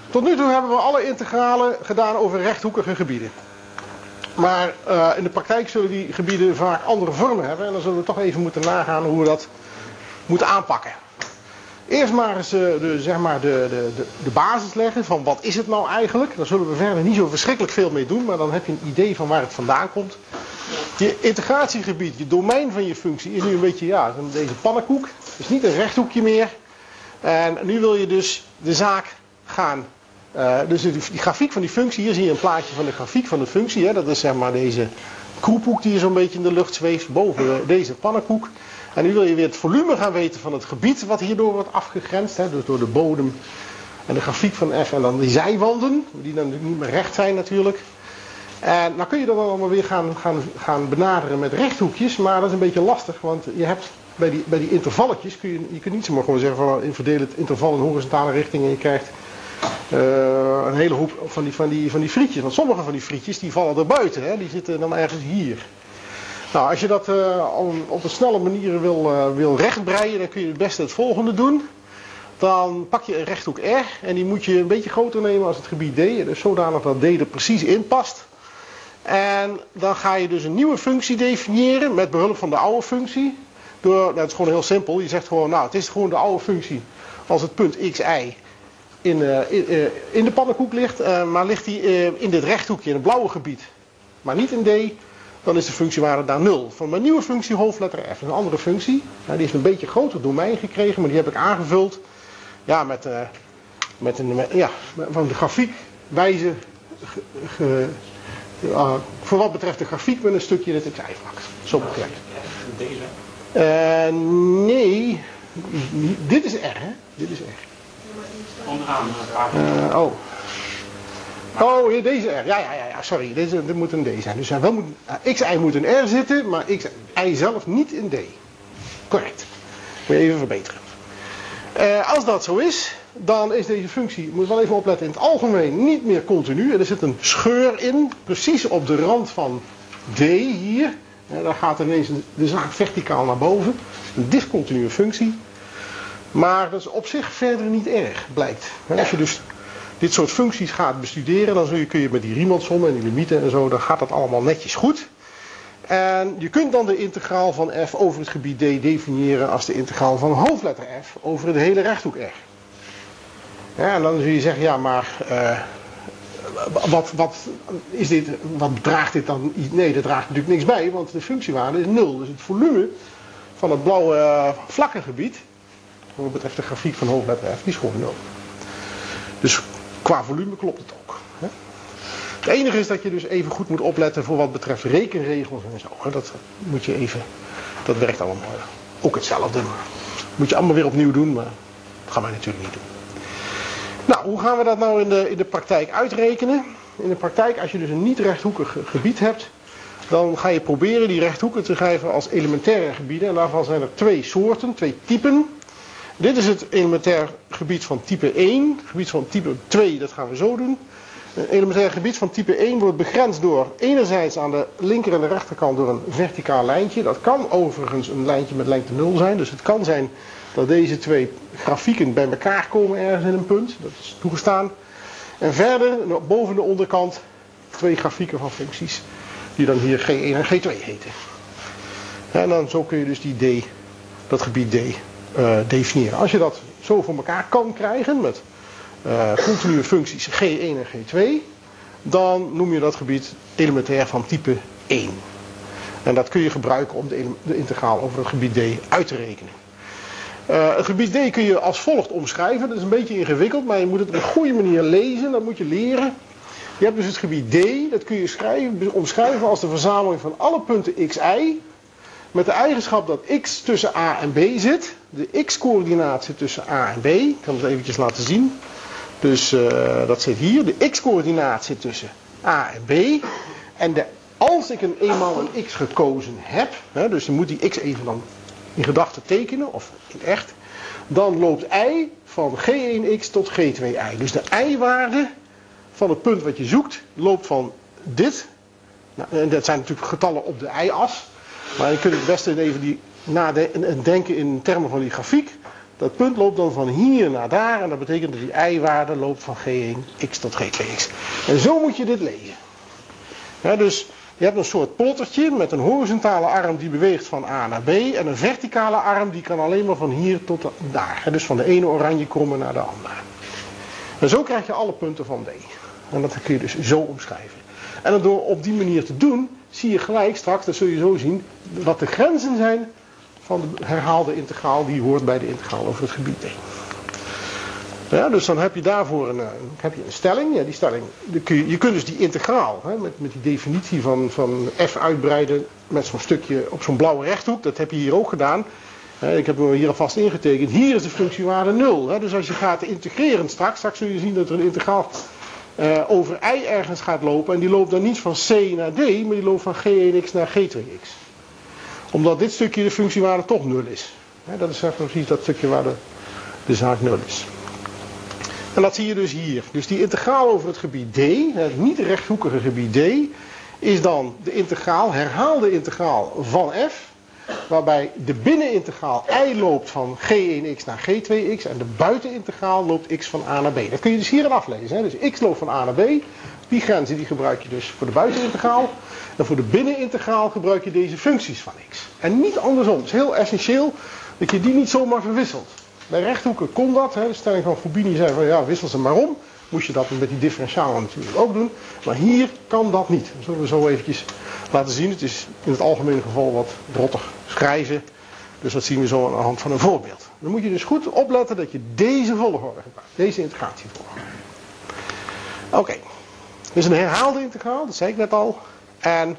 Tot nu toe hebben we alle integralen gedaan over rechthoekige gebieden. Maar uh, in de praktijk zullen die gebieden vaak andere vormen hebben. En dan zullen we toch even moeten nagaan hoe we dat moeten aanpakken. Eerst maar eens uh, de, zeg maar de, de, de, basis leggen van wat is het nou eigenlijk. Daar zullen we verder niet zo verschrikkelijk veel mee doen, maar dan heb je een idee van waar het vandaan komt. Je integratiegebied, je domein van je functie is nu een beetje, ja, deze pannenkoek. Het is niet een rechthoekje meer. En nu wil je dus de zaak gaan, uh, dus die, die, grafiek van die functie, hier zie je een plaatje van de grafiek van de functie. Hè, dat is zeg maar deze kroephoek die zo'n beetje in de lucht zweeft boven deze pannenkoek. En nu wil je weer het volume gaan weten van het gebied wat hierdoor wordt afgegrensd. Hè, dus door de bodem en de grafiek van F en dan die zijwanden, die dan niet meer recht zijn natuurlijk. En dan kun je dat allemaal weer gaan, gaan, gaan benaderen met rechthoekjes, maar dat is een beetje lastig, want je hebt bij die, bij die intervalletjes, kun je, je kunt niet zomaar gewoon zeggen van nou, verdeel het interval in horizontale richting en je krijgt uh, een hele hoop van die, van, die, van die frietjes. Want sommige van die frietjes die vallen er buiten, hè, die zitten dan ergens hier. Nou, als je dat uh, op een snelle manier wil, uh, wil rechtbreien, dan kun je het beste het volgende doen. Dan pak je een rechthoek R en die moet je een beetje groter nemen als het gebied D. Dus zodanig dat D er precies in past. En dan ga je dus een nieuwe functie definiëren met behulp van de oude functie. Door, nou, het is gewoon heel simpel. Je zegt gewoon, nou, het is gewoon de oude functie als het punt xi in, in, in, de pannenkoek ligt. maar ligt die in dit rechthoekje in het blauwe gebied, maar niet in D dan is de functiewaarde daar 0. Van mijn nieuwe functie hoofdletter f. Een andere functie. die heeft een beetje groter domein gekregen, maar die heb ik aangevuld ja, met, uh, met een, ja, van de grafiek wijze ge, uh, voor wat betreft de grafiek met een stukje in het xi-vlak. Zo begrijp Deze? Uh, nee, dit is R, hè? Dit is R. Onderaan. Uh, oh. Oh, deze R. Ja, ja, ja, ja sorry. Deze, dit moet een D zijn. Dus wel moet, uh, xi moet een R zitten, maar xi zelf niet in D. Correct. Moet je even verbeteren. Uh, als dat zo is, dan is deze functie, moet wel even opletten, in het algemeen niet meer continu. Er zit een scheur in, precies op de rand van D hier. Ja, daar gaat ineens de zaak verticaal naar boven. Een discontinue functie. Maar dat is op zich verder niet erg, blijkt. Als je dus dit soort functies gaat bestuderen, dan kun je met die Riemann-sommen en die limieten en zo, dan gaat dat allemaal netjes goed. En je kunt dan de integraal van f over het gebied D definiëren als de integraal van hoofdletter f over de hele rechthoek R. Ja, en dan zul je zeggen, ja, maar uh, wat, wat, is dit, wat draagt dit dan? Nee, dat draagt natuurlijk niks bij, want de functiewaarde is nul. Dus het volume van het blauwe vlakke gebied, wat betreft de grafiek van hoofdletter F, die is gewoon nul. Dus qua volume klopt het ook. Hè? Het enige is dat je dus even goed moet opletten voor wat betreft rekenregels en zo. Dat moet je even, dat werkt allemaal ook hetzelfde. Moet je allemaal weer opnieuw doen, maar dat gaan wij natuurlijk niet doen. Nou, hoe gaan we dat nou in de, in de praktijk uitrekenen? In de praktijk, als je dus een niet rechthoekig gebied hebt, dan ga je proberen die rechthoeken te schrijven als elementaire gebieden. En daarvan zijn er twee soorten, twee typen. Dit is het elementair gebied van type 1. Gebied van type 2, dat gaan we zo doen. Een elementair gebied van type 1 wordt begrensd door enerzijds aan de linker en de rechterkant door een verticaal lijntje. Dat kan overigens een lijntje met lengte 0 zijn. Dus het kan zijn dat deze twee grafieken bij elkaar komen ergens in een punt. Dat is toegestaan. En verder, boven de onderkant, twee grafieken van functies. Die dan hier G1 en G2 heten. En dan zo kun je dus die D, dat gebied D, definiëren. Als je dat zo voor elkaar kan krijgen met uh, continue functies G1 en G2, dan noem je dat gebied elementair van type 1. En dat kun je gebruiken om de, de integraal over het gebied D uit te rekenen. Uh, het gebied D kun je als volgt omschrijven. Dat is een beetje ingewikkeld, maar je moet het op een goede manier lezen. Dat moet je leren. Je hebt dus het gebied D. Dat kun je schrijven, omschrijven als de verzameling van alle punten xi. Met de eigenschap dat x tussen a en b zit. De x-coördinaat zit tussen a en b. Ik kan het eventjes laten zien. Dus uh, dat zit hier. De x-coördinaat zit tussen a en b. En de, als ik een eenmaal een x gekozen heb. Hè, dus je moet die x even dan in gedachten tekenen, of in echt, dan loopt i van g1x tot g2i. Dus de i-waarde van het punt wat je zoekt loopt van dit, nou, en dat zijn natuurlijk getallen op de i-as, maar je kunt het beste even die nadenken in termen van die grafiek. Dat punt loopt dan van hier naar daar en dat betekent dat die i-waarde loopt van g1x tot g2x. En zo moet je dit lezen. Dus je hebt een soort plottertje met een horizontale arm die beweegt van A naar B. En een verticale arm die kan alleen maar van hier tot daar. Dus van de ene oranje kromme naar de andere. En zo krijg je alle punten van D. En dat kun je dus zo omschrijven. En door op die manier te doen, zie je gelijk straks, dat zul je zo zien, wat de grenzen zijn van de herhaalde integraal die hoort bij de integraal over het gebied. Ja, dus dan heb je daarvoor een, eh, heb je een stelling. Ja, die stelling kun je, je kunt dus die integraal, hè, met, met die definitie van, van f uitbreiden met zo'n stukje op zo'n blauwe rechthoek. Dat heb je hier ook gedaan. ik heb hem hier alvast ingetekend. Hier is de functiewaarde 0. Hè, dus als je gaat integreren straks, straks zul je zien dat er een integraal uh, over i ergens gaat lopen. En die loopt dan niet van c naar d, maar die loopt van g1x naar g2x. Omdat dit stukje de functiewaarde toch 0 is. Dat is precies dat stukje waar de, de zaak 0 is. En dat zie je dus hier. Dus die integraal over het gebied D, het niet rechthoekige gebied D, is dan de integraal, herhaalde integraal van f. Waarbij de binnenintegraal i loopt van g1x naar g2x en de buitenintegraal loopt x van a naar b. Dat kun je dus hierin aflezen. Hè? Dus x loopt van a naar b. Die grenzen die gebruik je dus voor de buitenintegraal. En voor de binnenintegraal gebruik je deze functies van x. En niet andersom. Het is heel essentieel dat je die niet zomaar verwisselt. Bij rechthoeken kon dat. Hè. De stelling van Fubini zei van ja, wissel ze maar om. Moest je dat met die differentialen natuurlijk ook doen. Maar hier kan dat niet. Dat zullen we zo eventjes laten zien. Het is in het algemene geval wat rottig schrijven. Dus dat zien we zo aan de hand van een voorbeeld. Dan moet je dus goed opletten dat je deze volgorde gebruikt. Deze integratievolgorde. Oké. Dit is een herhaalde integraal, dat zei ik net al. En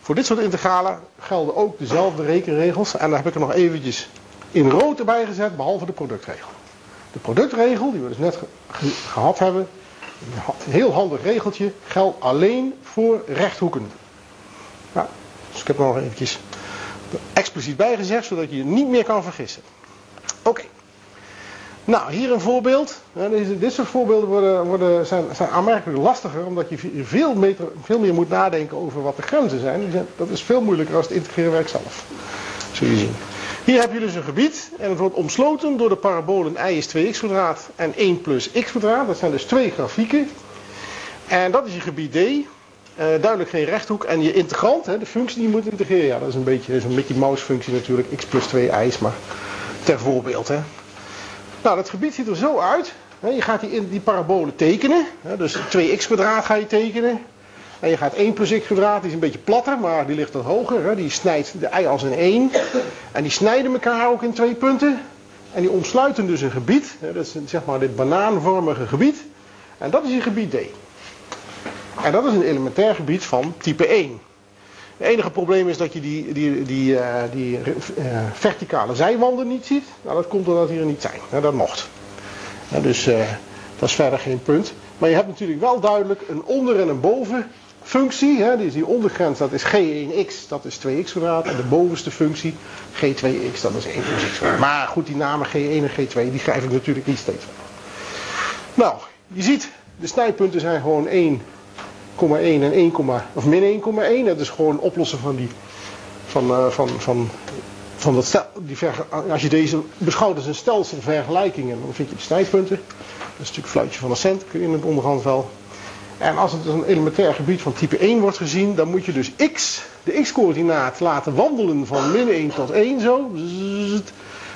voor dit soort integralen gelden ook dezelfde rekenregels. En daar heb ik er nog eventjes in rood erbij gezet, behalve de productregel. De productregel, die we dus net gehad hebben, een heel handig regeltje, geldt alleen voor rechthoeken. Dus ik heb nog eventjes expliciet bijgezegd, zodat je je niet meer kan vergissen. Oké. Nou, hier een voorbeeld. Dit soort voorbeelden worden, worden, zijn, zijn aanmerkelijk lastiger, omdat je veel, meter, veel meer moet nadenken over wat de grenzen zijn. Dat is veel moeilijker als het integreerwerk zelf. Zul je zien. Hier heb je dus een gebied en het wordt omsloten door de parabolen y is 2x kwadraat en 1 plus x kwadraat. Dat zijn dus twee grafieken. En dat is je gebied D. Uh, duidelijk geen rechthoek. En je integrant, hè, de functie die je moet integreren, ja, dat is een beetje zo'n Mickey Mouse functie natuurlijk, x plus 2 y, maar ter voorbeeld. Hè. Nou, dat gebied ziet er zo uit. Hè, je gaat die, die parabolen tekenen. Hè, dus 2x kwadraat ga je tekenen. En je gaat 1 plus x kwadraat, die is een beetje platter, maar die ligt wat hoger. Hè. Die snijdt de y als een 1. En die snijden elkaar ook in twee punten. En die omsluiten dus een gebied. Hè, dat is zeg maar dit banaanvormige gebied. En dat is je gebied D. En dat is een elementair gebied van type 1. Het enige probleem is dat je die, die, die, uh, die uh, verticale zijwanden niet ziet. Nou, dat komt doordat die er niet zijn. Dat mocht. Ja, dus uh, dat is verder geen punt. Maar je hebt natuurlijk wel duidelijk een onder- en een bovenfunctie. Hè, die, die ondergrens, dat is g1x, dat is 2x kwadraat. En de bovenste functie, g2x, dat is 1 plus x kwadraat. Maar goed, die namen g1 en g2, die schrijf ik natuurlijk niet steeds. Nou, je ziet, de snijpunten zijn gewoon 1 1 en 1, of min 1,1. Dat is gewoon oplossen van die van, uh, van, van, van dat stel, die ver, als je deze beschouwt als een stelsel vergelijkingen, dan vind je de snijpunten. Dat is natuurlijk een fluitje van een cent in het onderhand wel. En als het dus een elementair gebied van type 1 wordt gezien, dan moet je dus x, de x-coördinaat, laten wandelen van min 1 tot 1 zo.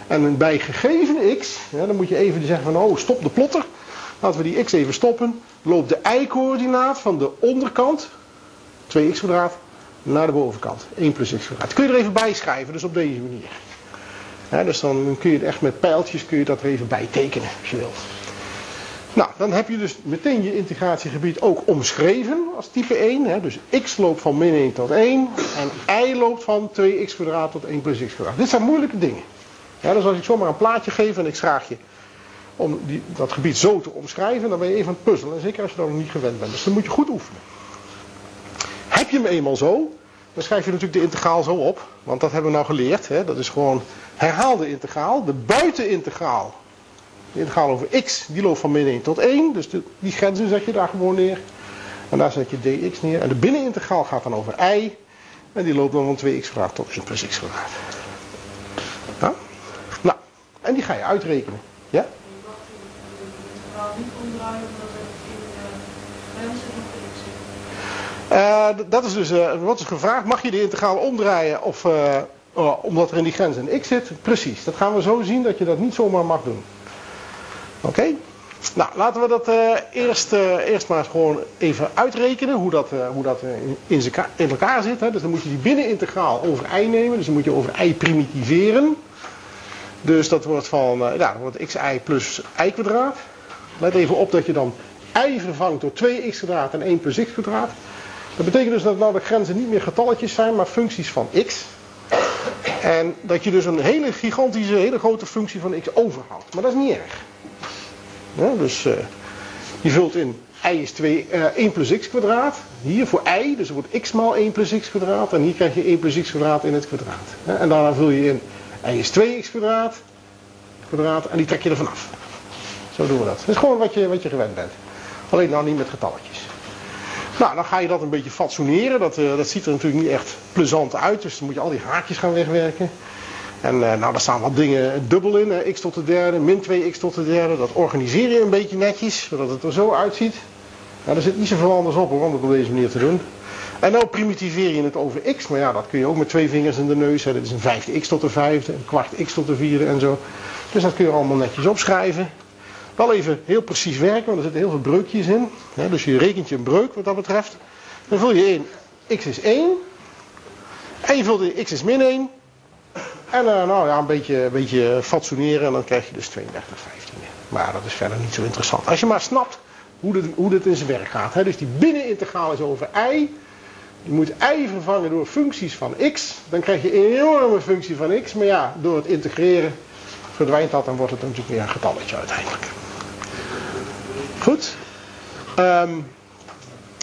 En bij gegeven x, ja, dan moet je even zeggen van oh stop de plotter. Laten we die x even stoppen. Loopt de y-coördinaat van de onderkant, 2x kwadraat, naar de bovenkant. 1 plus x kwadraat. Kun je er even bij schrijven, dus op deze manier. dus dan kun je het echt met pijltjes kun je dat er even bij tekenen, als je wilt. Nou, dan heb je dus meteen je integratiegebied ook omschreven als type 1. Hè. Dus x loopt van min 1 tot 1 en y loopt van 2x kwadraat tot 1 plus x. Dit zijn moeilijke dingen. Dus als ik zomaar een plaatje geef en ik vraag je om die, dat gebied zo te omschrijven, dan ben je even aan het puzzelen. En zeker als je dat nog niet gewend bent. Dus dan moet je goed oefenen. Heb je hem eenmaal zo, dan schrijf je natuurlijk de integraal zo op. Want dat hebben we nou geleerd. Hè? Dat is gewoon herhaalde integraal. De buitenintegraal, de integraal over x, die loopt van min 1 tot 1. Dus de, die grenzen zet je daar gewoon neer. En daar zet je dx neer. En de binnenintegraal gaat dan over y. En die loopt dan van 2x kwadraat tot 1 plus x kwadraat. Ja? Nou, en die ga je uitrekenen. Ja? het uh, dat is dus, uh, wat is gevraagd, mag je de integraal omdraaien of, uh, omdat er in die grens een x zit? Precies, dat gaan we zo zien dat je dat niet zomaar mag doen. Oké? Nou, laten we dat eerst, eerst maar gewoon even uitrekenen hoe dat, hoe dat in, in, elkaar zit. Hè. Dus dan moet je die binnenintegraal over y nemen, dus dan moet je over y primitiveren. Dus dat wordt van, ja, dat wordt xi plus y kwadraat. Let even op dat je dan y vervangt door 2x kwadraat en 1 plus x kwadraat. Dat betekent dus dat nou de grenzen niet meer getalletjes zijn, maar functies van x. En dat je dus een hele gigantische, hele grote functie van x overhoudt. Maar dat is niet erg. Dus uh, je vult in y is 2, uh, 1 plus x kwadraat. Hier voor y, dus er wordt x maal 1 plus x kwadraat. En hier krijg je 1 plus x kwadraat in het kwadraat. En daarna vul je in y is 2x kwadraat, kwadraat en die trek je er vanaf. Zo doen we dat. Dat is gewoon wat je, wat je gewend bent. Alleen nou niet met getalletjes. Nou, dan ga je dat een beetje fatsoeneren. Dat, uh, dat ziet er natuurlijk niet echt plezant uit. Dus dan moet je al die haakjes gaan wegwerken. En uh, nou, daar staan wat dingen dubbel in. X tot de derde, min 2x tot de derde. Dat organiseer je een beetje netjes, zodat het er zo uitziet. Nou, er zit niet zoveel anders op hoor, om het op deze manier te doen. En nou primitiveer je het over x. Maar ja, dat kun je ook met twee vingers in de neus. Hè. Dat is een vijfde x tot de vijfde, een kwart x tot de vierde en zo. Dus dat kun je allemaal netjes opschrijven. Wel even heel precies werken, want er zitten heel veel breukjes in. dus je rekent je een breuk wat dat betreft. Dan vul je in x is 1. En je vult in x is min 1. En uh, nou ja, een beetje, een beetje fatsoeneren en dan krijg je dus 32 15. Maar dat is verder niet zo interessant. Als je maar snapt hoe dit, hoe in zijn werk gaat. Hè. Dus die binnenintegraal is over y. Je moet y vervangen door functies van x. Dan krijg je een enorme functie van x. Maar ja, door het integreren verdwijnt dat en wordt het natuurlijk weer een getalletje uiteindelijk. Goed. Ehm,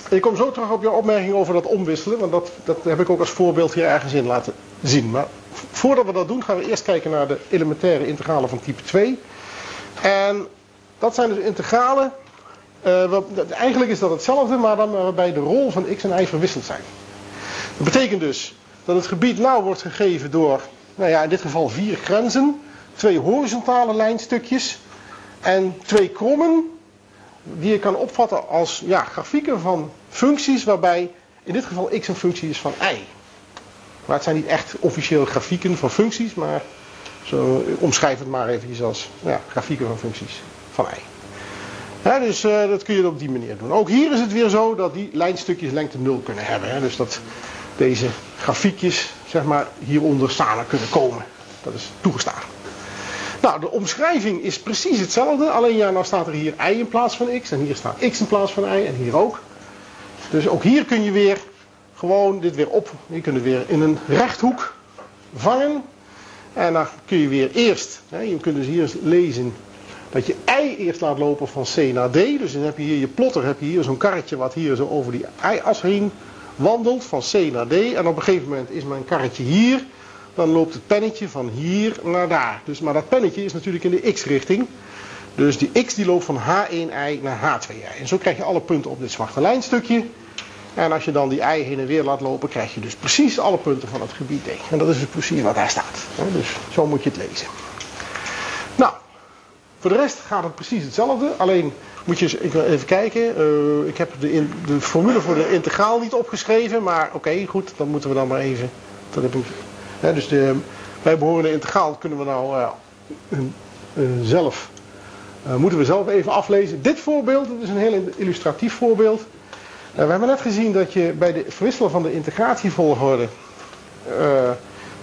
ik kom zo terug op jouw opmerking over dat omwisselen, want dat, dat heb ik ook als voorbeeld hier ergens in laten zien. Maar voordat we dat doen, gaan we eerst kijken naar de elementaire integralen van type 2. En dat zijn dus integralen. Uh, eigenlijk is dat hetzelfde, maar dan waarbij de rol van x en y verwisseld zijn. Dat betekent dus dat het gebied nou wordt gegeven door, nou ja, in dit geval vier grenzen, twee horizontale lijnstukjes en twee krommen die je kan opvatten als ja, grafieken van functies waarbij in dit geval x een functie is van y. Maar het zijn niet echt officieel grafieken van functies, maar zo omschrijf het maar even als ja, grafieken van functies van y. dus uh, dat kun je op die manier doen. Ook hier is het weer zo dat die lijnstukjes lengte 0 kunnen hebben. Dus dat deze grafiekjes zeg maar, hieronder samen kunnen komen. Dat is toegestaan. Nou, de omschrijving is precies hetzelfde. Alleen ja, nou staat er hier y in plaats van x. En hier staat x in plaats van y. En hier ook. Dus ook hier kun je weer gewoon dit weer op. Je kunt het weer in een rechthoek vangen. En dan kun je weer eerst, hè, je kunt dus hier lezen dat je y eerst laat lopen van c naar d. Dus dan heb je hier je plotter, heb je hier zo'n karretje wat hier zo over die y-as heen wandelt van c naar d. En op een gegeven moment is mijn karretje hier. Dan loopt het pennetje van hier naar daar. Dus, maar dat pennetje is natuurlijk in de x-richting. Dus die x die loopt van H1i naar H2i. En zo krijg je alle punten op dit zwarte lijnstukje. En als je dan die ei heen en weer laat lopen, krijg je dus precies alle punten van het gebied D. En dat is dus precies wat daar staat. Dus zo moet je het lezen. Nou, voor de rest gaat het precies hetzelfde. Alleen moet je eens even kijken. Uh, ik heb de, de, formule voor de integraal niet opgeschreven. Maar oké, goed, dan moeten we dan maar even. Dat heb ik, hè, dus de bijbehorende integraal kunnen we nou uh, zelf. moeten we zelf even aflezen. Dit voorbeeld, dat is een heel illustratief voorbeeld. We hebben net gezien dat je bij de verwisselen van de integratievolgorde.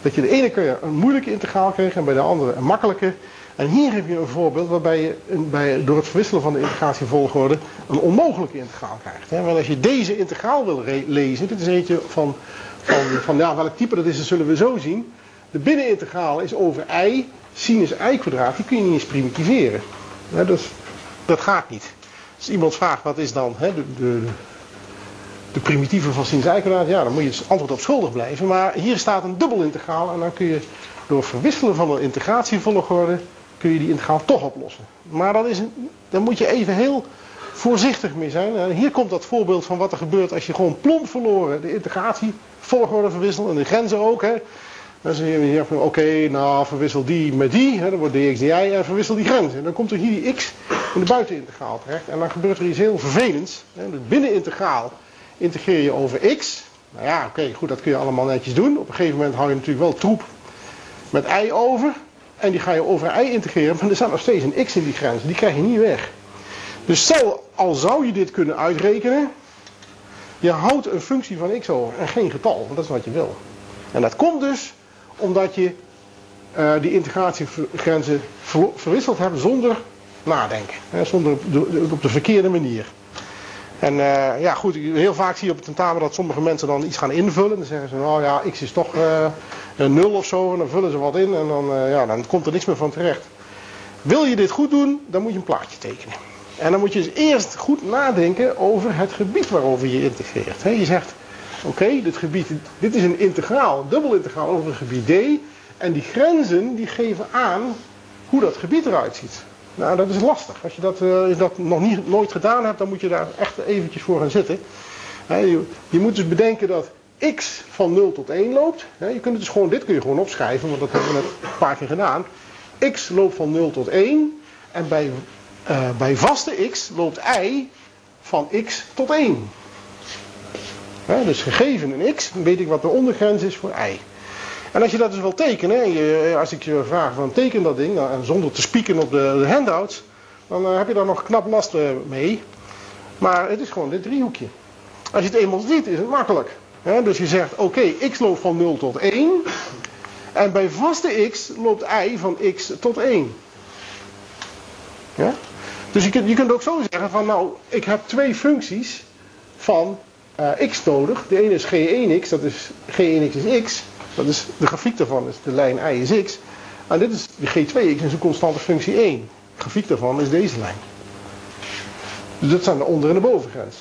dat je de ene keer een moeilijke integraal kreeg en bij de andere een makkelijke. En hier heb je een voorbeeld waarbij je bij, door het verwisselen van de integratievolgorde een onmogelijke integraal krijgt. Hè? Want als je deze integraal wil lezen, dit is eentje van, van, van welk type dat is, dat zullen we zo zien. De binnenintegraal is over i, sinus i kwadraat, die kun je niet eens primitiveren. Dus dat gaat niet. Als iemand vraagt wat is dan hè, de, de, de primitieve van sinus i kwadraat, ja, dan moet je het antwoord op schuldig blijven. Maar hier staat een dubbelintegraal en dan kun je door verwisselen van de integratievolgorde kun je die integraal toch oplossen. Maar dat is, daar moet je even heel voorzichtig mee zijn. Hier komt dat voorbeeld van wat er gebeurt als je gewoon plomp verloren de integratie volgorde verwisselt en de grenzen ook. Hè. Dan zeg je oké, nou verwissel die met die, hè, dan wordt dx dy en verwissel die grenzen. En dan komt er hier die x in de buitenintegraal terecht. En dan gebeurt er iets heel vervelends. Hè. De binnenintegraal integreer je over x. Nou ja, oké, goed, dat kun je allemaal netjes doen. Op een gegeven moment hou je natuurlijk wel troep met y over. En die ga je over y integreren, maar er staat nog steeds een x in die grens. Die krijg je niet weg. Dus stel, al zou je dit kunnen uitrekenen, je houdt een functie van x over en geen getal, want dat is wat je wil. En dat komt dus omdat je uh, die integratiegrenzen verwisseld hebt zonder nadenken. Hè, zonder op de verkeerde manier. En uh, ja, goed, heel vaak zie je op het tentamen dat sommige mensen dan iets gaan invullen. Dan zeggen ze, nou ja, x is toch uh, een nul of zo. En dan vullen ze wat in en dan, uh, ja, dan komt er niks meer van terecht. Wil je dit goed doen, dan moet je een plaatje tekenen. En dan moet je dus eerst goed nadenken over het gebied waarover je integreert. Je zegt, oké, dit gebied, dit is een integraal, dubbel integraal over het gebied D. En die grenzen die geven aan hoe dat gebied eruit ziet. Nou, dat is lastig. Als je dat, uh, dat nog niet, nooit gedaan hebt, dan moet je daar echt eventjes voor gaan zitten. je, je, moet dus bedenken dat x van 0 tot 1 loopt. je kunt dus gewoon, dit kun je gewoon opschrijven, want dat hebben we net een paar keer gedaan. x loopt van 0 tot 1. En bij, uh, bij vaste x loopt y van x tot 1. dus gegeven een x, weet ik wat de ondergrens is voor y. En als je dat dus wil tekenen, je, als ik je vraag van teken dat ding, nou, en zonder te spieken op de, handouts, dan uh, heb je daar nog knap last uh, mee. Maar het is gewoon dit driehoekje. Als je het eenmaal ziet, is het makkelijk. dus je zegt, oké, x loopt van 0 tot 1. En bij vaste x loopt y van x tot 1. Ja? Dus je kunt, je kunt ook zo zeggen van, nou, ik heb twee functies van uh, x nodig. De ene is g1x, dat is g1x is x. Dat is, de grafiek daarvan is de lijn y is x. En dit is de g2x is een constante functie 1. De grafiek daarvan is deze lijn. Dus dat zijn de onder- en de bovengrens.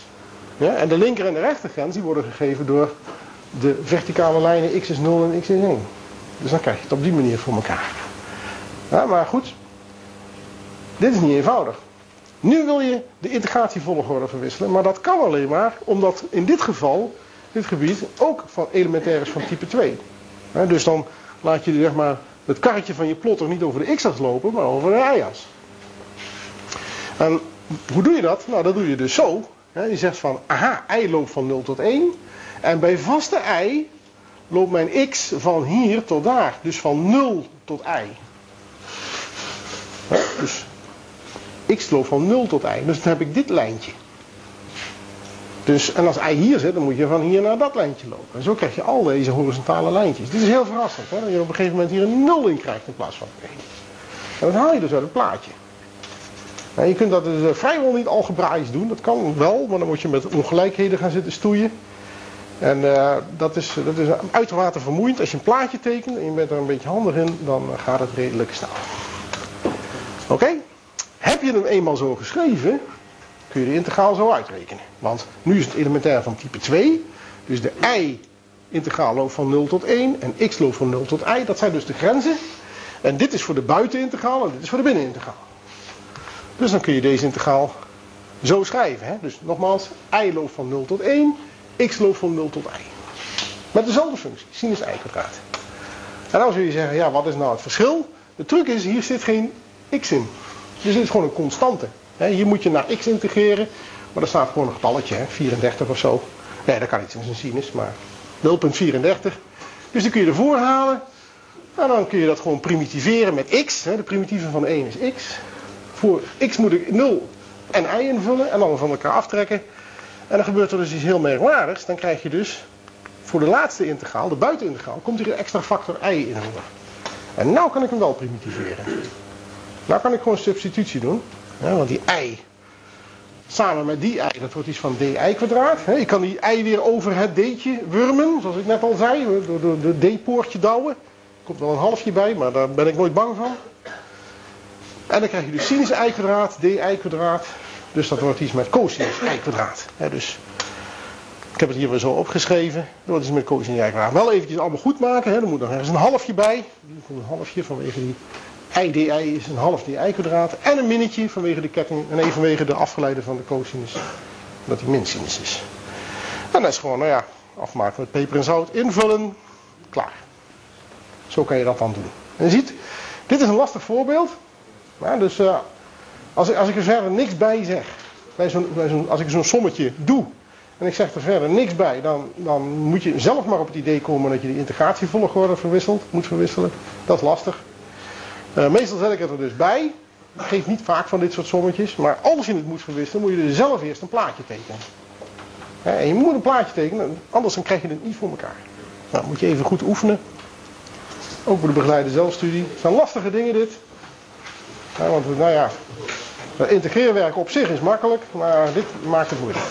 En de linker en de rechtergrens die worden gegeven door de verticale lijnen x is 0 en x is 1. Dus dan krijg je het op die manier voor elkaar. Ja, maar goed, dit is niet eenvoudig. Nu wil je de integratievolgorde verwisselen, maar dat kan alleen maar omdat in dit geval, dit gebied, ook van elementair is van type 2. Dus dan laat je zeg maar, het karretje van je plotter niet over de x-as lopen, maar over de y-as. En hoe doe je dat? Nou, dat doe je dus zo. Je zegt van, aha, y loopt van 0 tot 1. En bij vaste y loopt mijn x van hier tot daar. Dus van 0 tot y. Dus x loopt van 0 tot y. Dus dan heb ik dit lijntje. Dus, en als y hier zit, dan moet je van hier naar dat lijntje lopen. En zo krijg je al deze horizontale lijntjes. Dit is heel verrassend. Hè? Dat je op een gegeven moment hier een 0 in krijgt in plaats van 1. En dat haal je dus uit het plaatje. Nou, je kunt dat dus eh, vrijwel niet algebraisch doen. Dat kan wel, maar dan moet je met ongelijkheden gaan zitten stoeien. En uh, dat, is, dat is uitermate vermoeiend. Als je een plaatje tekent en je bent er een beetje handig in, dan gaat het redelijk snel. Oké? Heb je hem eenmaal zo geschreven, kun je de integraal zo uitrekenen. Want nu is het elementair van type 2. Dus de y-integraal loopt van 0 tot 1 en x loopt van 0 tot y. Dat zijn dus de grenzen. En dit is voor de buitenintegraal en dit is voor de binnenintegraal. Dus dan kun je deze integraal zo schrijven. Hè? Dus nogmaals, y loopt van 0 tot 1, x loopt van 0 tot y. Met dezelfde functie, sinus y kwadraat. En dan zul je zeggen, ja, wat is nou het verschil? De truc is, hier zit geen x in. Dus dit is gewoon een constante. Hier moet je naar x integreren, maar er staat gewoon een getalletje, 34 of zo. Nee, dat kan niet in zijn sinus, maar 0,34. Dus die kun je ervoor halen. En dan kun je dat gewoon primitiveren met x. De primitieve van 1 is x. Voor x moet ik 0 en y invullen en dan van elkaar aftrekken. En dan gebeurt er dus iets heel merkwaardigs. Dan krijg je dus voor de laatste integraal, de buitenintegraal, komt hier een extra factor y in. En nou kan ik hem wel primitiveren. Nou kan ik gewoon substitutie doen. Want die y samen met die y, dat wordt iets van dy kwadraat. Ik kan die y weer over het d'tje wurmen, zoals ik net al zei, door de d-poortje douwen. Er komt wel een halfje bij, maar daar ben ik nooit bang van. En dan krijg je dus sinus y kwadraat, dy kwadraat. Dus dat wordt iets met cosinus y kwadraat. dus ik heb het hier weer zo opgeschreven. Dat wordt iets met cosinus y kwadraat. Wel eventjes allemaal goed maken. Er moet nog ergens een halfje bij. Een halfje vanwege die i dy is een half dy kwadraat. En een minnetje vanwege de ketting. En even vanwege de afgeleide van de cosinus. Dat die min sinus is. En dat is gewoon, nou ja, afmaken met peper en zout. Invullen. Klaar. Zo kan je dat dan doen. En je ziet, dit is een lastig voorbeeld. Ja, dus uh, als, ik, als ik er verder niks bij zeg, bij zo'n, bij zo'n, als ik zo'n sommetje doe en ik zeg er verder niks bij, dan, dan moet je zelf maar op het idee komen dat je die integratievolgorde verwisselt, moet verwisselen. Dat is lastig. Uh, meestal zet ik het er dus bij. Geef niet vaak van dit soort sommetjes, maar als je het moet verwisselen, moet je er zelf eerst een plaatje tekenen. En je moet een plaatje tekenen, anders dan krijg je het niet voor elkaar. Nou, moet je even goed oefenen. Ook voor de begeleide zelfstudie. Het zijn lastige dingen dit. Want nou ja, integreerwerk op zich is makkelijk, maar dit maakt het moeilijk.